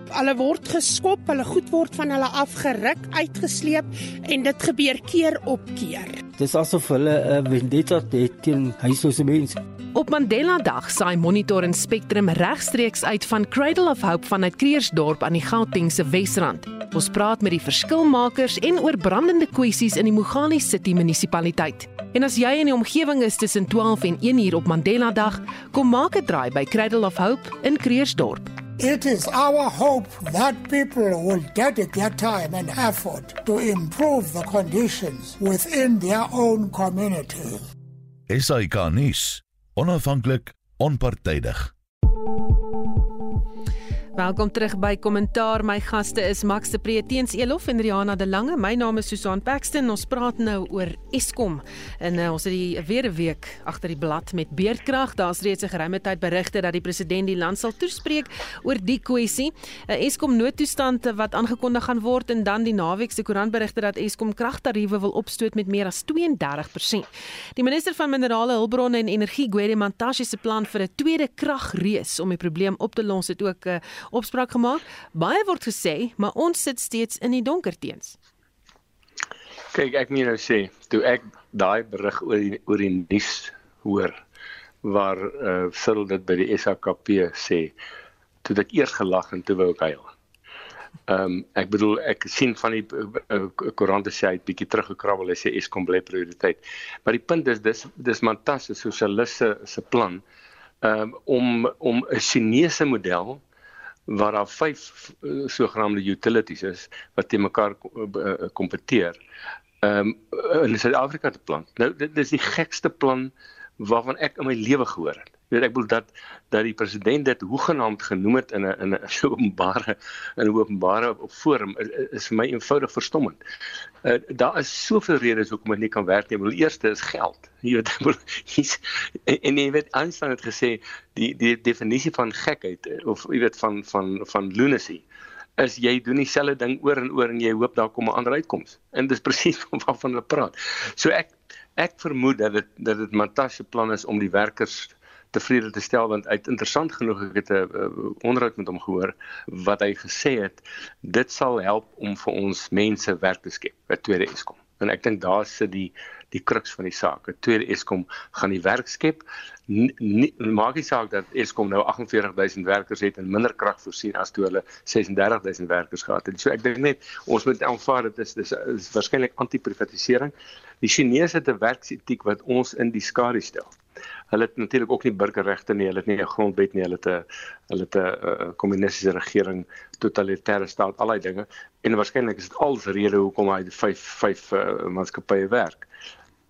Hulle word geskop, hulle goed word van hulle afgeruk, uitgesleep en dit gebeur keer op keer. Dis asof hulle 'n uh, vendetta het teen huislose mense. Op Mandela Dag saai Monitor en Spectrum regstreeks uit van Cradle of Hope vanuit Kreersdorp aan die Gautengse Wesrand. Ons praat met die verskilmakers en oor brandende kwessies in die Mogale City munisipaliteit. En as jy in die omgewing is tussen 12 en 1 uur op Mandela Dag, kom maak 'n draai by Cradle of Hope in Kreersdorp. It is our hope that people will dedicate their time and effort to improve the conditions within their own community. SAK nuus, onafhanklik, onpartydig. Welkom terug by Kommentaar. My gaste is Max de Pre teens Elof en Riana de Lange. My naam is Susan Paxton. Ons praat nou oor Eskom. En uh, ons het die weer 'n week agter die blad met beerdkrag. Daar's reeds 'n geruime tyd berigte dat die president die land sal toespreek oor die kwessie. 'n uh, Eskom noodtoestand wat aangekondig gaan word en dan die naweek se koerantberigte dat Eskom kragtariewe wil opstoot met meer as 32%. Die minister van minerale hulpbronne en energie, Gwede Mantashe se plan vir 'n tweede kragreus om die probleem op te los het ook uh, opspraak gemaak. Baie word gesê, maar ons sit steeds in die donker teens. Kyk, ek moet nou sê, toe ek daai berig oor die oor die nuus hoor waar eh uh, Cyril dit by die SAKP sê, toe ek eers gelag en toe wou ek huil. Ehm um, ek bedoel ek sien van die uh, koerante sê hy het bietjie teruggekrabbel hy sê Eskom bly prioriteit. Maar die punt is dis dis Mantas se sosialiste se plan um, om om 'n Chinese model waar daar vyf uh, sogenaamde utilities is wat te mekaar uh, kompeteer. Ehm um, in Suid-Afrika te plan. Nou dit, dit is die gekste plan waarvan ek in my lewe gehoor het. Weet ek bedoel dat dat die president dit hoegenaamd genoem het in 'n in 'n openbare in 'n openbare forum is, is vir my eenvoudig verstommend. Uh, daar is soveel redes hoekom dit nie kan werk nie. Die eerste is geld. Jy weet hier's en, en jy weet Einstein het gesê die die definisie van gekheid eh, of jy weet van van van lunacy is jy doen dieselfde ding oor en oor en jy hoop daar kom 'n ander uitkoms. En dis presies waarvan hulle praat. So ek ek vermoed dat dit dat dit Matashe se plan is om die werkers tevrede te stel want uit interessant genoeg ek het 'n uh, onderhoud met hom gehoor wat hy gesê het dit sal help om vir ons mense werk te skep by tweede Eskom en ek dink daar sit die die kruks van die saak. 'n Tweede Eskom gaan die werk skep. Maak nie saak dat Eskom nou 48000 werkers het en minder krag voorsien as toe hulle 36000 werkers gehad het. So ek dink net ons moet aanvaar dit is dis is waarskynlik anti-privatisering. Die Chinese het 'n werksetiek wat ons in die skadu stel. Hulle het natuurlik ook nie burgerregte nie, hulle het nie 'n grondwet nie, hulle het 'n hulle het 'n kommunistiese regering, totalitêre staat, al daai dinge. En waarskynlik is dit als rede hoekom hy die 5 5 uh, maatskappye werk.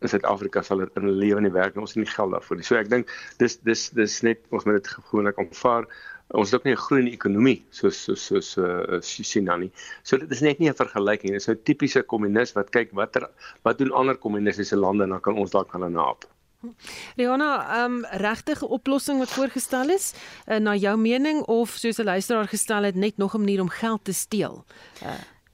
In Suid-Afrika sal dit in lewe nie werk nie, ons het nie geld daarvoor nie. So ek dink dis dis dis net ons moet dit gewoonlik aanvaar. Ons het ook nie 'n groeiende ekonomie soos soos soos uh, China nie. So dit is net nie 'n vergelyking. Dit is 'n nou tipiese kommunis wat kyk watter wat doen ander kommunistiese lande en dan kan ons dalk gaan naap. Rihanna, ehm um, regtige oplossing wat voorgestel is, uh, na jou mening of soos 'n luisteraar gestel het, net nog 'n manier om geld te steel? Uh.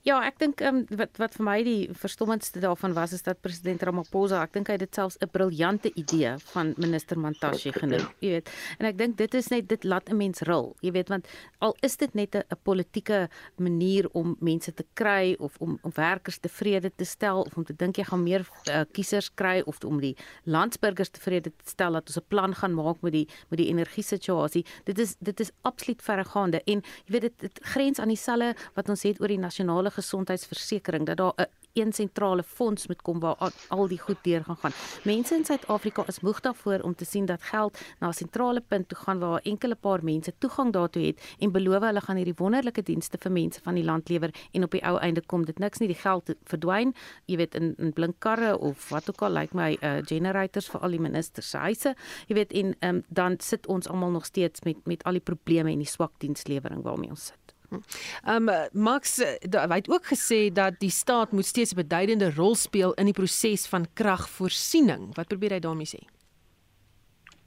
Ja, ek dink um, wat wat vir my die verstommendste daarvan was is dat president Ramaphosa, ek dink hy het dit selfs 'n briljante idee van minister Mantashe genoem, jy weet. En ek dink dit is net dit laat 'n mens ril, jy weet, want al is dit net 'n politieke manier om mense te kry of om om werkers tevrede te stel of om te dink jy gaan meer uh, kiesers kry of om die landsburgers tevrede te stel dat ons 'n plan gaan maak met die met die energie situasie. Dit is dit is absoluut verregaande en jy weet dit, dit grens aan dieselfde wat ons het oor die nasionale gesondheidsversekering dat daar 'n een sentrale fonds moet kom waar al die goed deur gaan gaan. Mense in Suid-Afrika is moeg daarvoor om te sien dat geld na 'n sentrale punt toe gaan waar enkele paar mense toegang daartoe het en beloof hulle gaan hierdie wonderlike dienste vir mense van die land lewer en op die ou einde kom dit niks nie die geld verdwyn, jy weet in in blink karre of wat ook al lyk like my uh, generators vir al die ministers se huise. Jy weet en um, dan sit ons almal nog steeds met met al die probleme en die swak dienslewering waarmee ons sit. Ehm um, Max eh, hy het ook gesê dat die staat moet steeds 'n beduidende rol speel in die proses van kragvoorsiening. Wat probeer hy daarmee sê?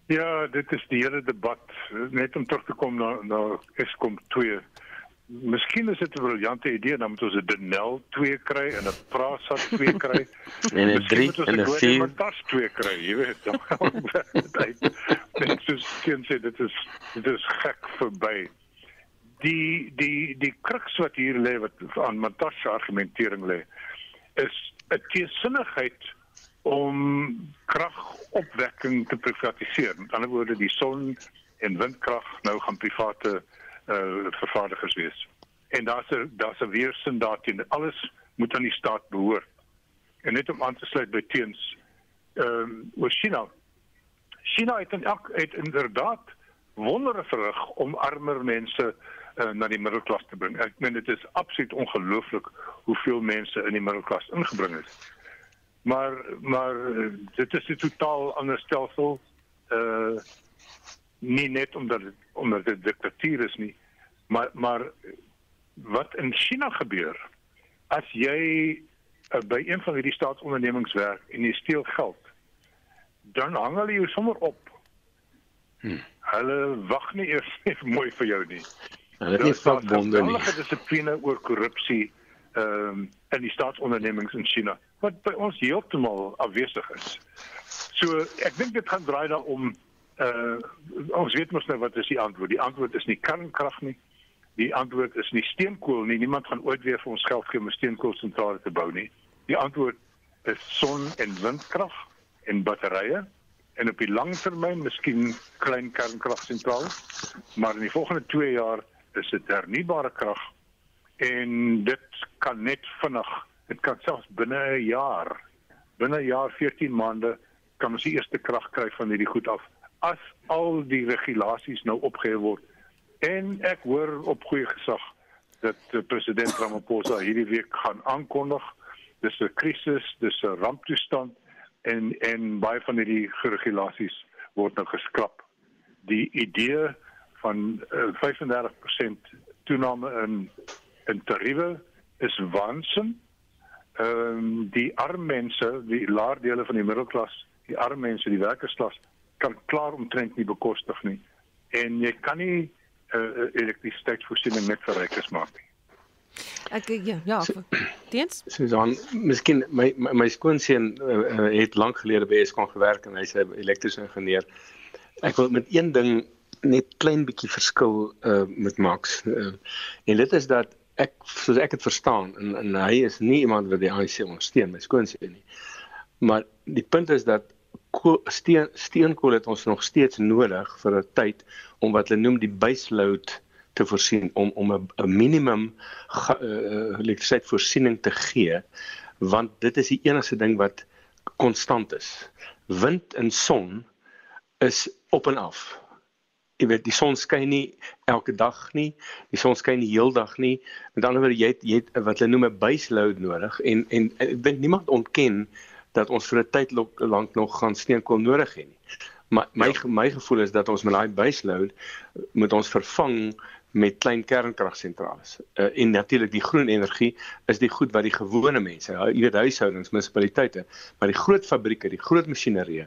Ja, dit is die hele debat net om terug te kom na na Eskom 2. Miskien is dit 'n briljante idee dan moet ons 'n Denel 2 kry en 'n Prasat 2 kry en 'n 3 en 'n 4 en 'n Tas 2 kry, jy weet. Dit is geen sê dit is dit is gek verby die die die kruks wat hier lê wat aan Matasha argumentering lê is 'n teesinnigheid om kragopwekking te privatiseer. Met ander woorde die son en windkrag nou gaan private uh, vervaardigers wees. En daar's 'n daar's 'n weerstand daarteen. Alles moet aan die staat behoort. En net om aan te sluit by teens ehm um, oor China. China het, in, het inderdaad wondere verrig om armer mense uh, na die middelklas te bring. Ek meen dit is absoluut ongelooflik hoeveel mense in die middelklas ingebring is. Maar maar uh, dit is 'n totaal ander stelsel. Uh nie net omdat het, omdat dit diktatuur is nie, maar maar wat in China gebeur as jy uh, by een van hierdie staatsondernemings werk en jy steel geld, dan hang hulle jou sommer op. Hm. Hulle wag nie eers mooi vir jou nie. Hulle het nie vakbonde nie. Hulle het dissipline oor korrupsie ehm um, in die staatsondernemings in China wat by ons heeltemal afwesig is. So ek dink dit gaan draai daaroor uh ons weet mos nou wat is die antwoord. Die antwoord is nie kernkrag nie. Die antwoord is nie steenkool nie. Niemand gaan ooit weer vir ons geld gee om 'n steenkoolsentrale te bou nie. Die antwoord is son en windkrag en batterye en op die lang termyn miskien klein kernkragsentrale. Maar in die volgende 2 jaar is dit hernubare krag en dit kan net vinnig dit kan selfs binne 'n jaar binne 'n jaar 14 maande kan ons die eerste krag kry van hierdie goed af as al die regulasies nou opgehef word. En ek hoor op goeie gesag dat president Ramaphosa hierdie week gaan aankondig dis 'n krisis dis 'n ramptoestand en en baie van hierdie regulasies word nou geskraap die idee van uh, 35% toename in in tariewe is waansin. Ehm um, die arm mense, die laer dele van die middelklas, die arm mense, die werkersklas kan klaar omtrent nie bekostig nie. En jy kan nie 'n uh, elektrisiteitsvoorsiening net vir rykes maak nie. Ek ja, ja. Diens? Susan, miskien my my, my skoonseun uh, het lank gelede by Eskom gewerk en hy's 'n elektriese ingenieur. Ek wil met een ding net klein bietjie verskil uh, met Max. Uh, en dit is dat ek soos ek dit verstaan en en hy is nie iemand wat die ANC ondersteun my skoonseun nie. Maar die punt is dat steen steenkool het ons nog steeds nodig vir 'n tyd om wat hulle noem die base load te voorsien om om 'n minimum uh, elektrisiteitvoorsiening te gee want dit is die enigste ding wat konstant is. Wind en son is op en af jy weet die son skyn nie elke dag nie. Die son skyn die heel dag nie. Met ander woorde jy het, jy het wat hulle noem 'n base load nodig en en ek dink niemand ontken dat ons vir 'n tyd lank nog gaan steenkool nodig hê nie. Maar my ja. my gevoel is dat ons met daai base load moet ons vervang met klein kernkragsentrales. Uh, en natuurlik die groen energie is die goed wat die gewone mense, jy weet huishoudings, munisipaliteite, maar die groot fabrieke, die groot masjinerie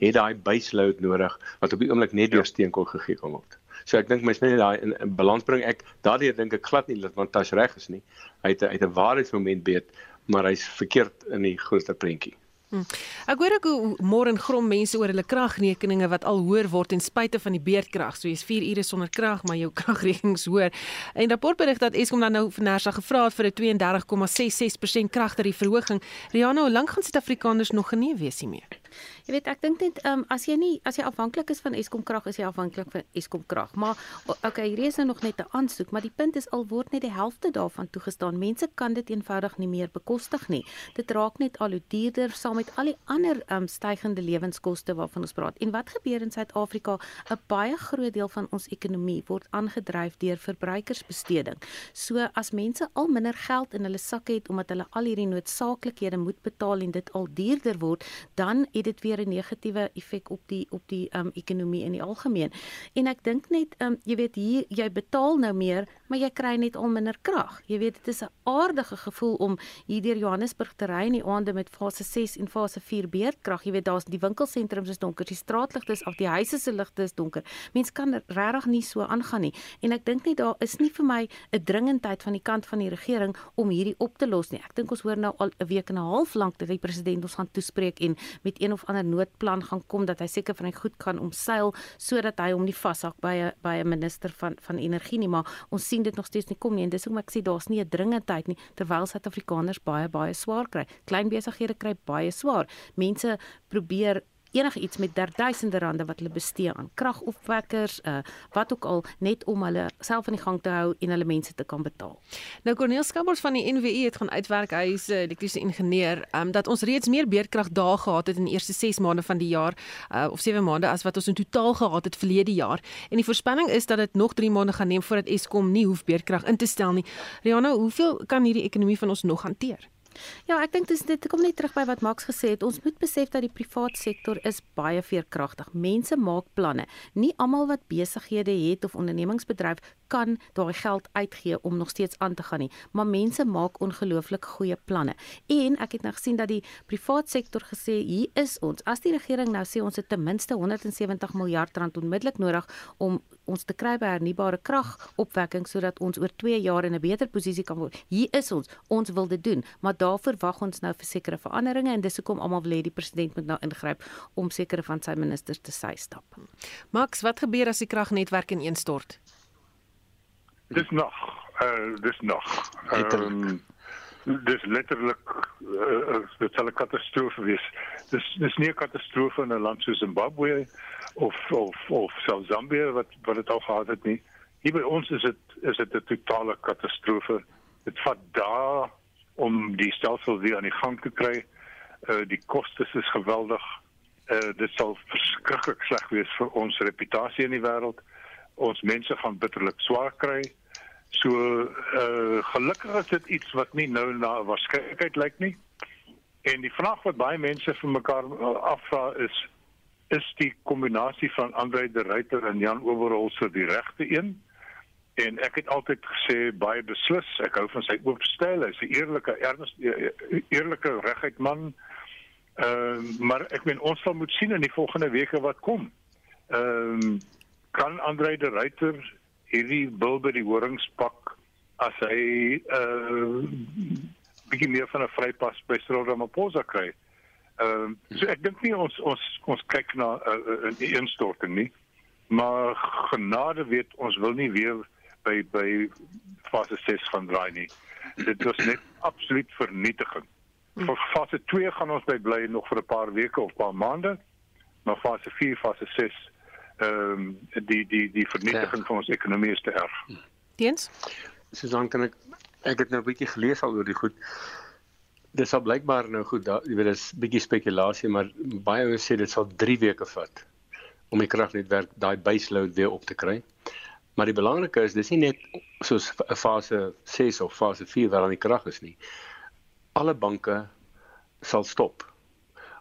het daai base load nodig wat op die oomblik net deur ja. steenkool gegee kan word. So ek dink mens moet net daai in, in balans bring. Ek daardie dink ek glad nie dat Tash reg is nie. Hy het uit 'n waarheidsmoment weet, maar hy's verkeerd in die groter prentjie. Hm. Ek hoor ek hoe môre grom mense oor hulle kragrekeninge wat al hoër word ten spyte van die beerdkrag. So jy's 4 ure sonder krag, maar jou kragrekenings hoër. En rapport berig dat Eskom dan nou vir Nersa gevra het vir 'n 32,66% kragtarief verhoging. Riano, hoe lank gaan Suid-Afrikaners nog genee wees hiermee? Jy weet, ek dink net ehm um, as jy nie as jy afhanklik is van Eskom krag, is jy afhanklik van Eskom krag. Maar okay, hier is nou nog net 'n aansoek, maar die punt is al word net die helfte daarvan toegestaan. Mense kan dit eenvoudig nie meer bekostig nie. Dit raak net al hoe duurder saam met al die ander ehm um, stygende lewenskoste waarvan ons praat. En wat gebeur in Suid-Afrika? 'n Baie groot deel van ons ekonomie word aangedryf deur verbruikersbesteding. So as mense al minder geld in hulle sakke het omdat hulle al hierdie noodsaaklikhede moet betaal en dit al duurder word, dan het dit weer 'n negatiewe effek op die op die um ekonomie in die algemeen. En ek dink net um jy weet hier jy betaal nou meer, maar jy kry net al minder krag. Jy weet dit is 'n aardige gevoel om hier deur Johannesburg te ry in die aande met fase 6 en fase 4 beerdkrag. Jy weet daar's die winkelsentrums is donker, die straatligte is af, die huise se ligte is donker. Mense kan regtig nie so aangaan nie. En ek dink net daar is nie vir my 'n dringendheid van die kant van die regering om hierdie op te los nie. Ek dink ons hoor nou al 'n week en 'n half lank dat die president ons gaan toespreek en met een of ander noodplan gaan kom dat hy seker van hy goed kan omseil sodat hy hom nie vashak by 'n by 'n minister van van energie nie. Maar ons sien dit nog steeds nie kom nie. En dis hoekom ek sê daar's nie 'n dringendheid nie terwyl Suid-Afrikaners baie baie swaar kry. Klein besighede kry baie swaar. Mense probeer enige iets met derduisende rande wat hulle bestee aan kragopwekkers, uh wat ook al net om hulle self aan die gang te hou en hulle mense te kan betaal. Nou Corneel Skabbers van die NWI het gaan uitwerk hy is 'n uh, elektriese ingenieur, um dat ons reeds meer beerdkrag dae gehad het in die eerste 6 maande van die jaar uh of 7 maande as wat ons in totaal gehad het verlede jaar. En die voorspelling is dat dit nog 3 maande gaan neem voordat Eskom nie hoef beerdkrag in te stel nie. Rihanna, hoeveel kan hierdie ekonomie van ons nog hanteer? Ja, ek dink dis dit kom net terug by wat Max gesê het. Ons moet besef dat die privaat sektor is baie veerkragtig. Mense maak planne. Nie almal wat besighede het of ondernemingsbedryf kan daai geld uitgee om nog steeds aan te gaan nie, maar mense maak ongelooflik goeie planne. En ek het nou gesien dat die privaat sektor gesê hier is ons. As die regering nou sê ons het ten minste 170 miljard rand onmiddellik nodig om ons te kry by hernubare kragopwekking sodat ons oor 2 jaar in 'n beter posisie kan word. Hier is ons. Ons wil dit doen, maar daarvoor wag ons nou vir sekere veranderinge en dis hoekom almal wil hê die president moet nou ingryp om sekere van sy ministers te sy stap. Max, wat gebeur as die kragnetwerk ineenstort? Dis nog, uh dis nog. Ehm um, dis letterlik uh, dit sal 'n katastrofe wees. Dis dis nie 'n katastrofe in 'n land soos Zimbabwe of of of selfs Zambië wat wat dit al gehad het nie. Hier by ons is dit is dit 'n totale katastrofe. Dit vat daar om die stelsel weer aan die gang te kry. Uh die kostes is geweldig. Uh dit sal verskriklik sleg wees vir ons reputasie in die wêreld. Ons mense gaan bitterlik swaar kry. So uh gelukkig is dit iets wat nie nou na waarskynlikheid lyk nie. En die vraag wat baie mense vir mekaar afvra is is die kombinasie van Andre de Ruyter en Jan Oberholzer die regte een? En ek het altyd gesê baie beslis, ek hou van sy oop styl, hy's 'n eerlike, ernstige eerlike reguit man. Ehm uh, maar ek meen ons sal moet sien in die volgende weke wat kom. Ehm um, kan Andre de Ruyter hierdie bil by die horings pak as hy uh bietjie meer van 'n vrypas by Cyril Ramaphosa kry. Ehm uh, so ek dink nie ons ons ons kyk na 'n uh, 'n uh, instorting nie. Maar genade weet ons wil nie weer by by fase 6 van draai nie. Dit was net absoluut vernietiging. Vir fase 2 gaan ons bly nog vir 'n paar weke of paar maande. Maar fase 4, fase 6 ehm um, die die die vernietiging van ons ekonomie is te erg. Teens? Susan kan ek ek het nou 'n bietjie gelees al oor die goed. Dit sal blykbaar nou goed, da, jy weet dis bietjie spekulasie, maar baie ouens sê dit sal 3 weke vat om die kragnetwerk daai base load weer op te kry. Maar die belangrike is dis nie net soos 'n fase 6 of fase 4 waar dan die krag is nie. Alle banke sal stop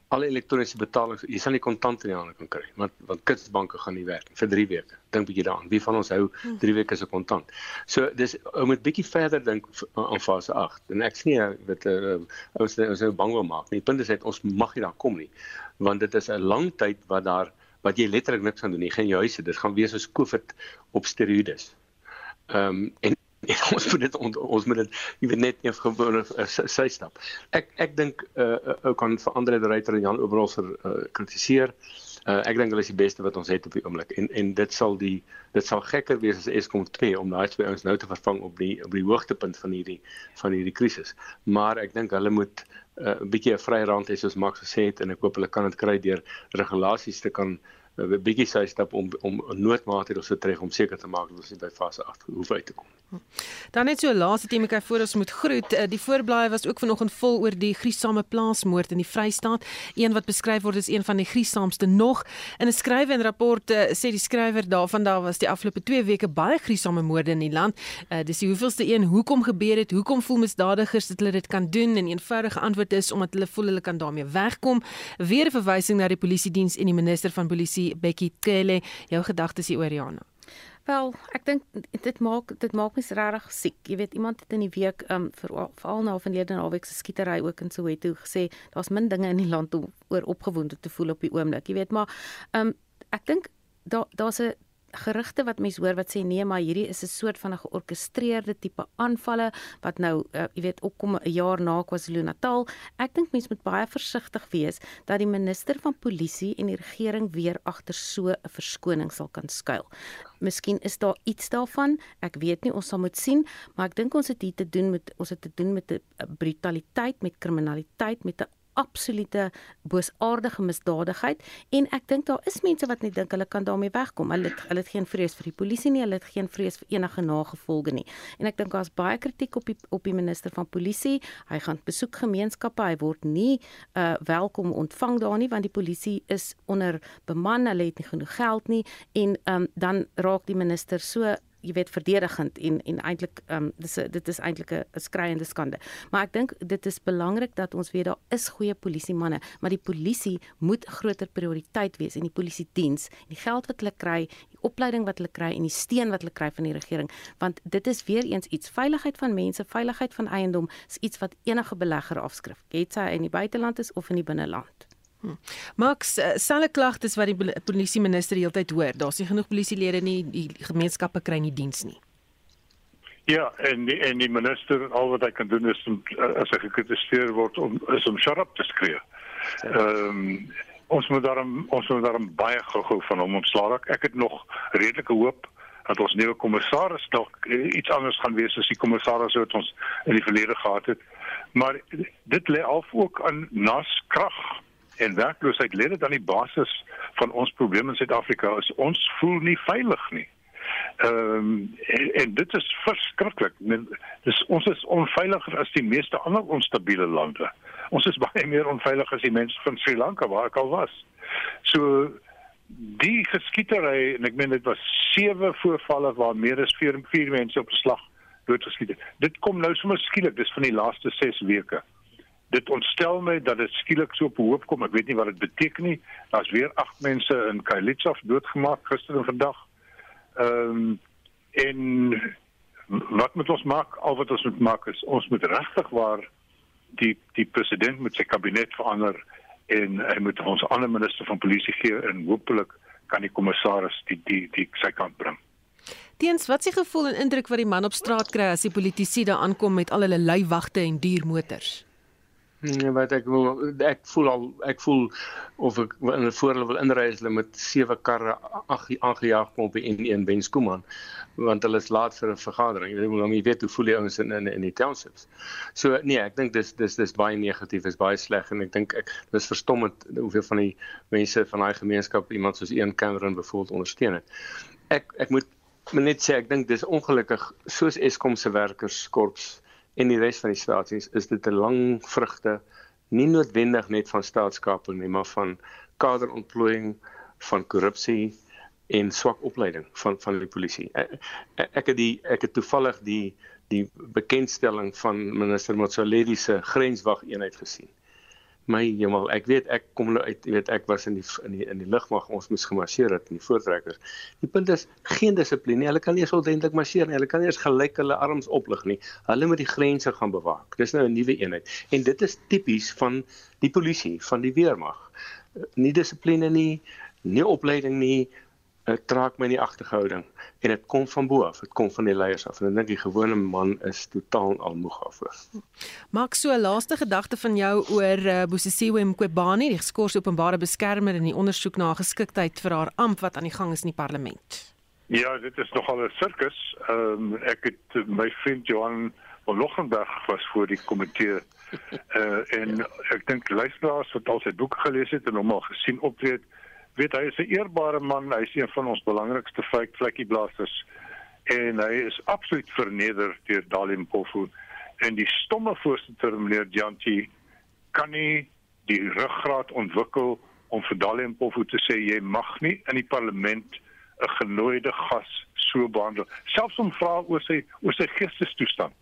alle elektroniese betalings, jy sal nie kontant in die hande kan kry, want want kunsbanke gaan nie werk vir 3 weke. Dink bietjie daaraan. Wie van ons hou 3 hm. weke se kontant? So dis ou moet bietjie verder dink aan fase 8. En ek sien dat uh, ons ons nou bang wil maak. Die punt is net ons mag nie daar kom nie, want dit is 'n lang tyd wat daar wat jy letterlik niks kan doen nie. Geen huise, dit gaan wees soos COVID op steroïdes. Ehm um, en en ons moet dit ons moet dit jy weet net een gewone uh, sy stap. Ek ek dink uh, uh kan vir Andre de Ruyter en Jan Oberholzer uh, kritiseer. Uh, ek dink hulle is die beste wat ons het op die oomblik en en dit sal die dit sal gekker wees as Eskom 2 om daai twee ouens nou te vervang op die op die hoogtepunt van hierdie van hierdie krisis. Maar ek dink hulle moet 'n uh, bietjie 'n vrye rand hê soos Max gesê het en ek hoop hulle kan dit kry deur regulasies te kan 'n bietjie sy stap om om noodmaatreëls te tref om seker te maak dat ons nie by fase 8 hoef uit te kom. Dan net so laaste tema kyk voor ons moet groet. Eh, die voorblaai was ook vanoggend vol oor die griesame plaasmoord in die Vrystaat. Een wat beskryf word as een van die griesaamste nog. In 'n skrywe en rapport uh, sê die skrywer daarvan daar was die afgelope 2 weke baie griesame moorde in die land. Uh, dis die hoeveelste een hoekom gebeur dit? Hoekom voel misdadigers dat hulle dit kan doen? En eenvoudige antwoord is omdat hulle voel hulle kan daarmee wegkom. Weer 'n verwysing na die polisie diens en die minister van polisie Bekkie Cele. Jou gedagtes hieroor Jana? Wel, ek dink dit maak dit maak my regtig siek. Jy weet iemand het in die week um veral vir nou van lede naweek se skietery ook in Soweto gesê daar's min dinge in die land om oor opgewonde te voel op die oomblik. Jy weet maar um ek dink daar daar's 'n gerugte wat mense hoor wat sê nee maar hierdie is 'n soort van 'n georkestreerde tipe aanvalle wat nou uh, jy weet opkom 'n jaar na KwaZulu-Natal. Ek dink mense moet baie versigtig wees dat die minister van polisie en die regering weer agter so 'n verskoning sal kan skuil. Miskien is daar iets daarvan. Ek weet nie, ons sal moet sien, maar ek dink ons het hier te doen met ons het te doen met 'n brutaliteit, met kriminaliteit, met 'n absolute boosaardige misdadigheid en ek dink daar is mense wat net dink hulle kan daarmee wegkom. Hulle het, hulle het geen vrees vir die polisie nie, hulle het geen vrees vir enige nagevolge nie. En ek dink daar's baie kritiek op die op die minister van polisie. Hy gaan besoek gemeenskappe, hy word nie uh welkom ontvang daar nie want die polisie is onder beman, hulle het nie genoeg geld nie en um dan raak die minister so jy weet verdedigend en en eintlik ehm um, dis dit is eintlik 'n skreiende skande. Maar ek dink dit is belangrik dat ons weet daar is goeie polisie manne, maar die polisie moet groter prioriteit wees en die polisie diens, die geld wat hulle kry, die opleiding wat hulle kry en die steun wat hulle kry van die regering, want dit is weer eens iets veiligheid van mense, veiligheid van eiendom is iets wat enige belegger afskryf. Het sy in die buiteland is of in die binneland. Hm. Max, uh, selfe klagtes wat die polisie minister heeltyd hoor. Daar's nie genoeg polisielede nie, die gemeenskappe kry nie diens nie. Ja, en die, en die minister al wat hy kan doen is om eh, as hy gekritiseer word om is om shut up te skree. Ehm um, ons moet daarom ons moet daarom baie gou-gou van hom ontslaa raak. Ek het nog redelike hoop dat ons nuwe kommissaris dalk eh, iets anders gaan wees as die kommissaris wat ons in die verlede gehad het. Maar dit lê af ook aan nas krag en werkloosheid lê dit aan die basis van ons probleme in Suid-Afrika is ons voel nie veilig nie. Ehm um, en, en dit is verskriklik. Dis ons is onveiliger as die meeste ander onstabiele lande. Ons is baie meer onveilig as die mense van Sri Lanka waar ek al was. So die geskietery en ek meen dit was sewe voorvalle waar meer as 4 4 mense op slag doodgeskiet het. Dit kom nou sommer skielik, dis van die laaste 6 weke. Dit ontstel my dat dit skielik so op hoop kom. Ek weet nie wat dit beteken nie. Daar's weer 8 mense in Kailitsov doodgemaak gister en vandag. Ehm um, en wat moet ons maak? Al wat ons moet maak is ons moet regtig waar die die president met sy kabinet verander en hy moet ons ander minister van polisie gee en hopelik kan die kommissaris die die die sy kant bring. Teens wat s'e gevoel en indruk wat die man op straat kry as die politici daar aankom met al hulle leiwagte en duur motors? Nee, wat ek wil ek voel al ek voel of ek in 'n voorhulle wil inry as hulle met sewe karre aangejaag kom op die N1 Benskoeman want hulle is laat vir 'n vergadering. Jy weet, jy weet hoe voel die ouens in in in die townships. So nee, ek dink dis dis dis baie negatief, is baie sleg en ek dink ek dis verstommend hoeveel van die mense van daai gemeenskap iemand soos een Cameron byvoorbeeld ondersteun het. Ek ek moet net sê ek dink dis ongelukkig soos Eskom se werkerskorps en die res van die stasies is dit 'n lang vrugte nie noodwendig net van staatskaping nie maar van kaderontplooiing van korrupsie en swak opleiding van van die polisie. Ek, ek het die ek het toevallig die die bekendstelling van minister Motsoaledi se grenswag eenheid gesien my hemel, ek weet ek kom nou uit, jy weet ek was in die in die in die lugmag, ons moes gemarseer het in die voortrekkers. Die punt is geen dissipline. Hulle kan nie eens ordentlik marseer nie. Hulle kan nie eens gelyk hulle arms oplig nie. Hulle moet die grense gaan bewaak. Dis nou 'n nuwe eenheid. En dit is tipies van die polisie, van die weermag. Nie dissipline nie, nie opleiding nie, trek my nie agtergehouding en dit kom van bo af dit kom van die leiers af en ek dink die gewone man is totaal almoeg daarvoor. Maak so 'n laaste gedagte van jou oor uh, Bosisiwe Mqobani die geskort openbare beskermer in die ondersoek na geskiktheid vir haar amp wat aan die gang is in die parlement. Ja dit is nogal 'n sirkus. Um, ek het my vriend Johan van Lochenberg was voor die komitee. Uh, en ek dink luisteraars wat al sy boeke gelees het en hom al gesien optree weet hy is 'n eerbare man, hy is een van ons belangrikste vlekkieblasters en hy is absoluut verneder deur Dalim Pofu en die stomme voorsitter meneer Janti kan nie die ruggraat ontwikkel om vir Dalim Pofu te sê jy mag nie in die parlement 'n genooide gas so behandel. Selfs om vra oor sy oor sy geestestoestand.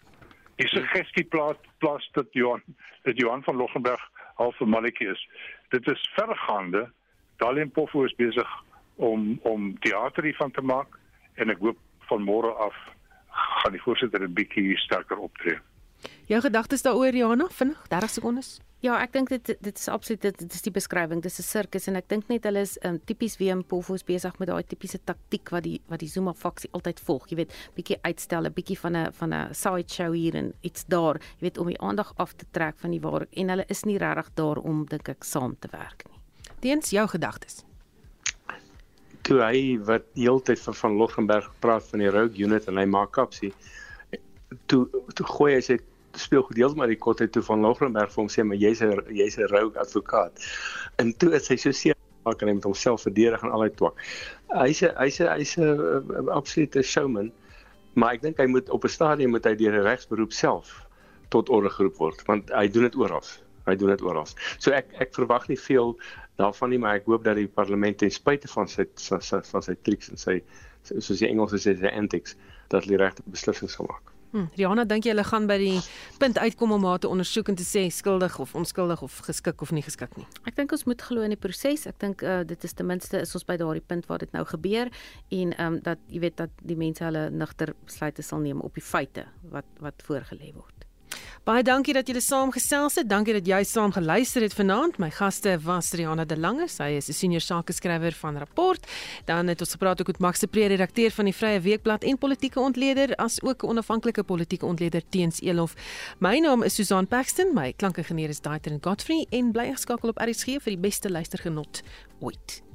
Die suggestie plaas plaas dat Johan dat Johan van Loggenberg half 'n mannetjie is. Dit is vergaande Dalimpofu is besig om om teater hiervan te maak en ek hoop van môre af gaan die voorsitter 'n bietjie sterker optree. Jou gedagtes daaroor Jana, vinnig 30 sekondes. Ja, ek dink dit dit is absoluut dit, dit is die beskrywing. Dis 'n sirkus en ek dink net hulle is um, tipies WM Pofos besig met daai tipiese taktik wat die wat die Zuma faksie altyd volg. Jy weet, bietjie uitstel, 'n bietjie van 'n van 'n side show hier en iets daar, jy weet om die aandag af te trek van die waar en hulle is nie regtig daar om dink ek saam te werk nie. Teens jou gedagtes. Toe hy wat heeltyd van van Loggenberg praat van die Rogue Unit en hy maak kapsie. Toe toe gooi hy sy speel gedeeld maar die kotte toe van Loggenberg vir hom sê maar jy's 'n jy's 'n Rogue advokaat. En toe is hy so seer maak en hy met homself verdedig en al hy twak. Hy's 'n hy's 'n hy's 'n absolute showman. Maar ek dink hy moet op 'n stadium moet hy deur 'n regsberoep self tot orde geroep word want hy doen dit oral. Hy doen dit oral. So ek ek verwag nie veel daarvan nie, maar ek hoop dat die parlement ten spyte van sy van sy, van sy tricks en sy soos die Engels sê sy antics dat hulle regte beslissings sal maak. Hm, Rihanna, dink jy hulle gaan by die punt uitkom om haar te ondersoek en te sê skuldig of onskuldig of geskik of nie geskik nie? Ek dink ons moet glo in die proses. Ek dink uh, dit is ten minste is ons by daardie punt waar dit nou gebeur en ehm um, dat jy weet dat die mense hulle nigter besluite sal neem op die feite wat wat voorgelê word. Baie dankie dat julle saamgesels het. Dankie dat jy saam geluister het vanaand. My gaste was Riana de Lange, sy is 'n senior sakeskrywer van Rapport. Dan het ons gepraat ook met Max de Pre, redakteur van die Vrye Weekblad en politieke ontleder, as ook 'n onafhanklike politieke ontleder teens Elof. My naam is Susan Paxton, my klankingenieur is Daiter en Godfrey en bly geskakel op RSG vir die beste luistergenot ooit.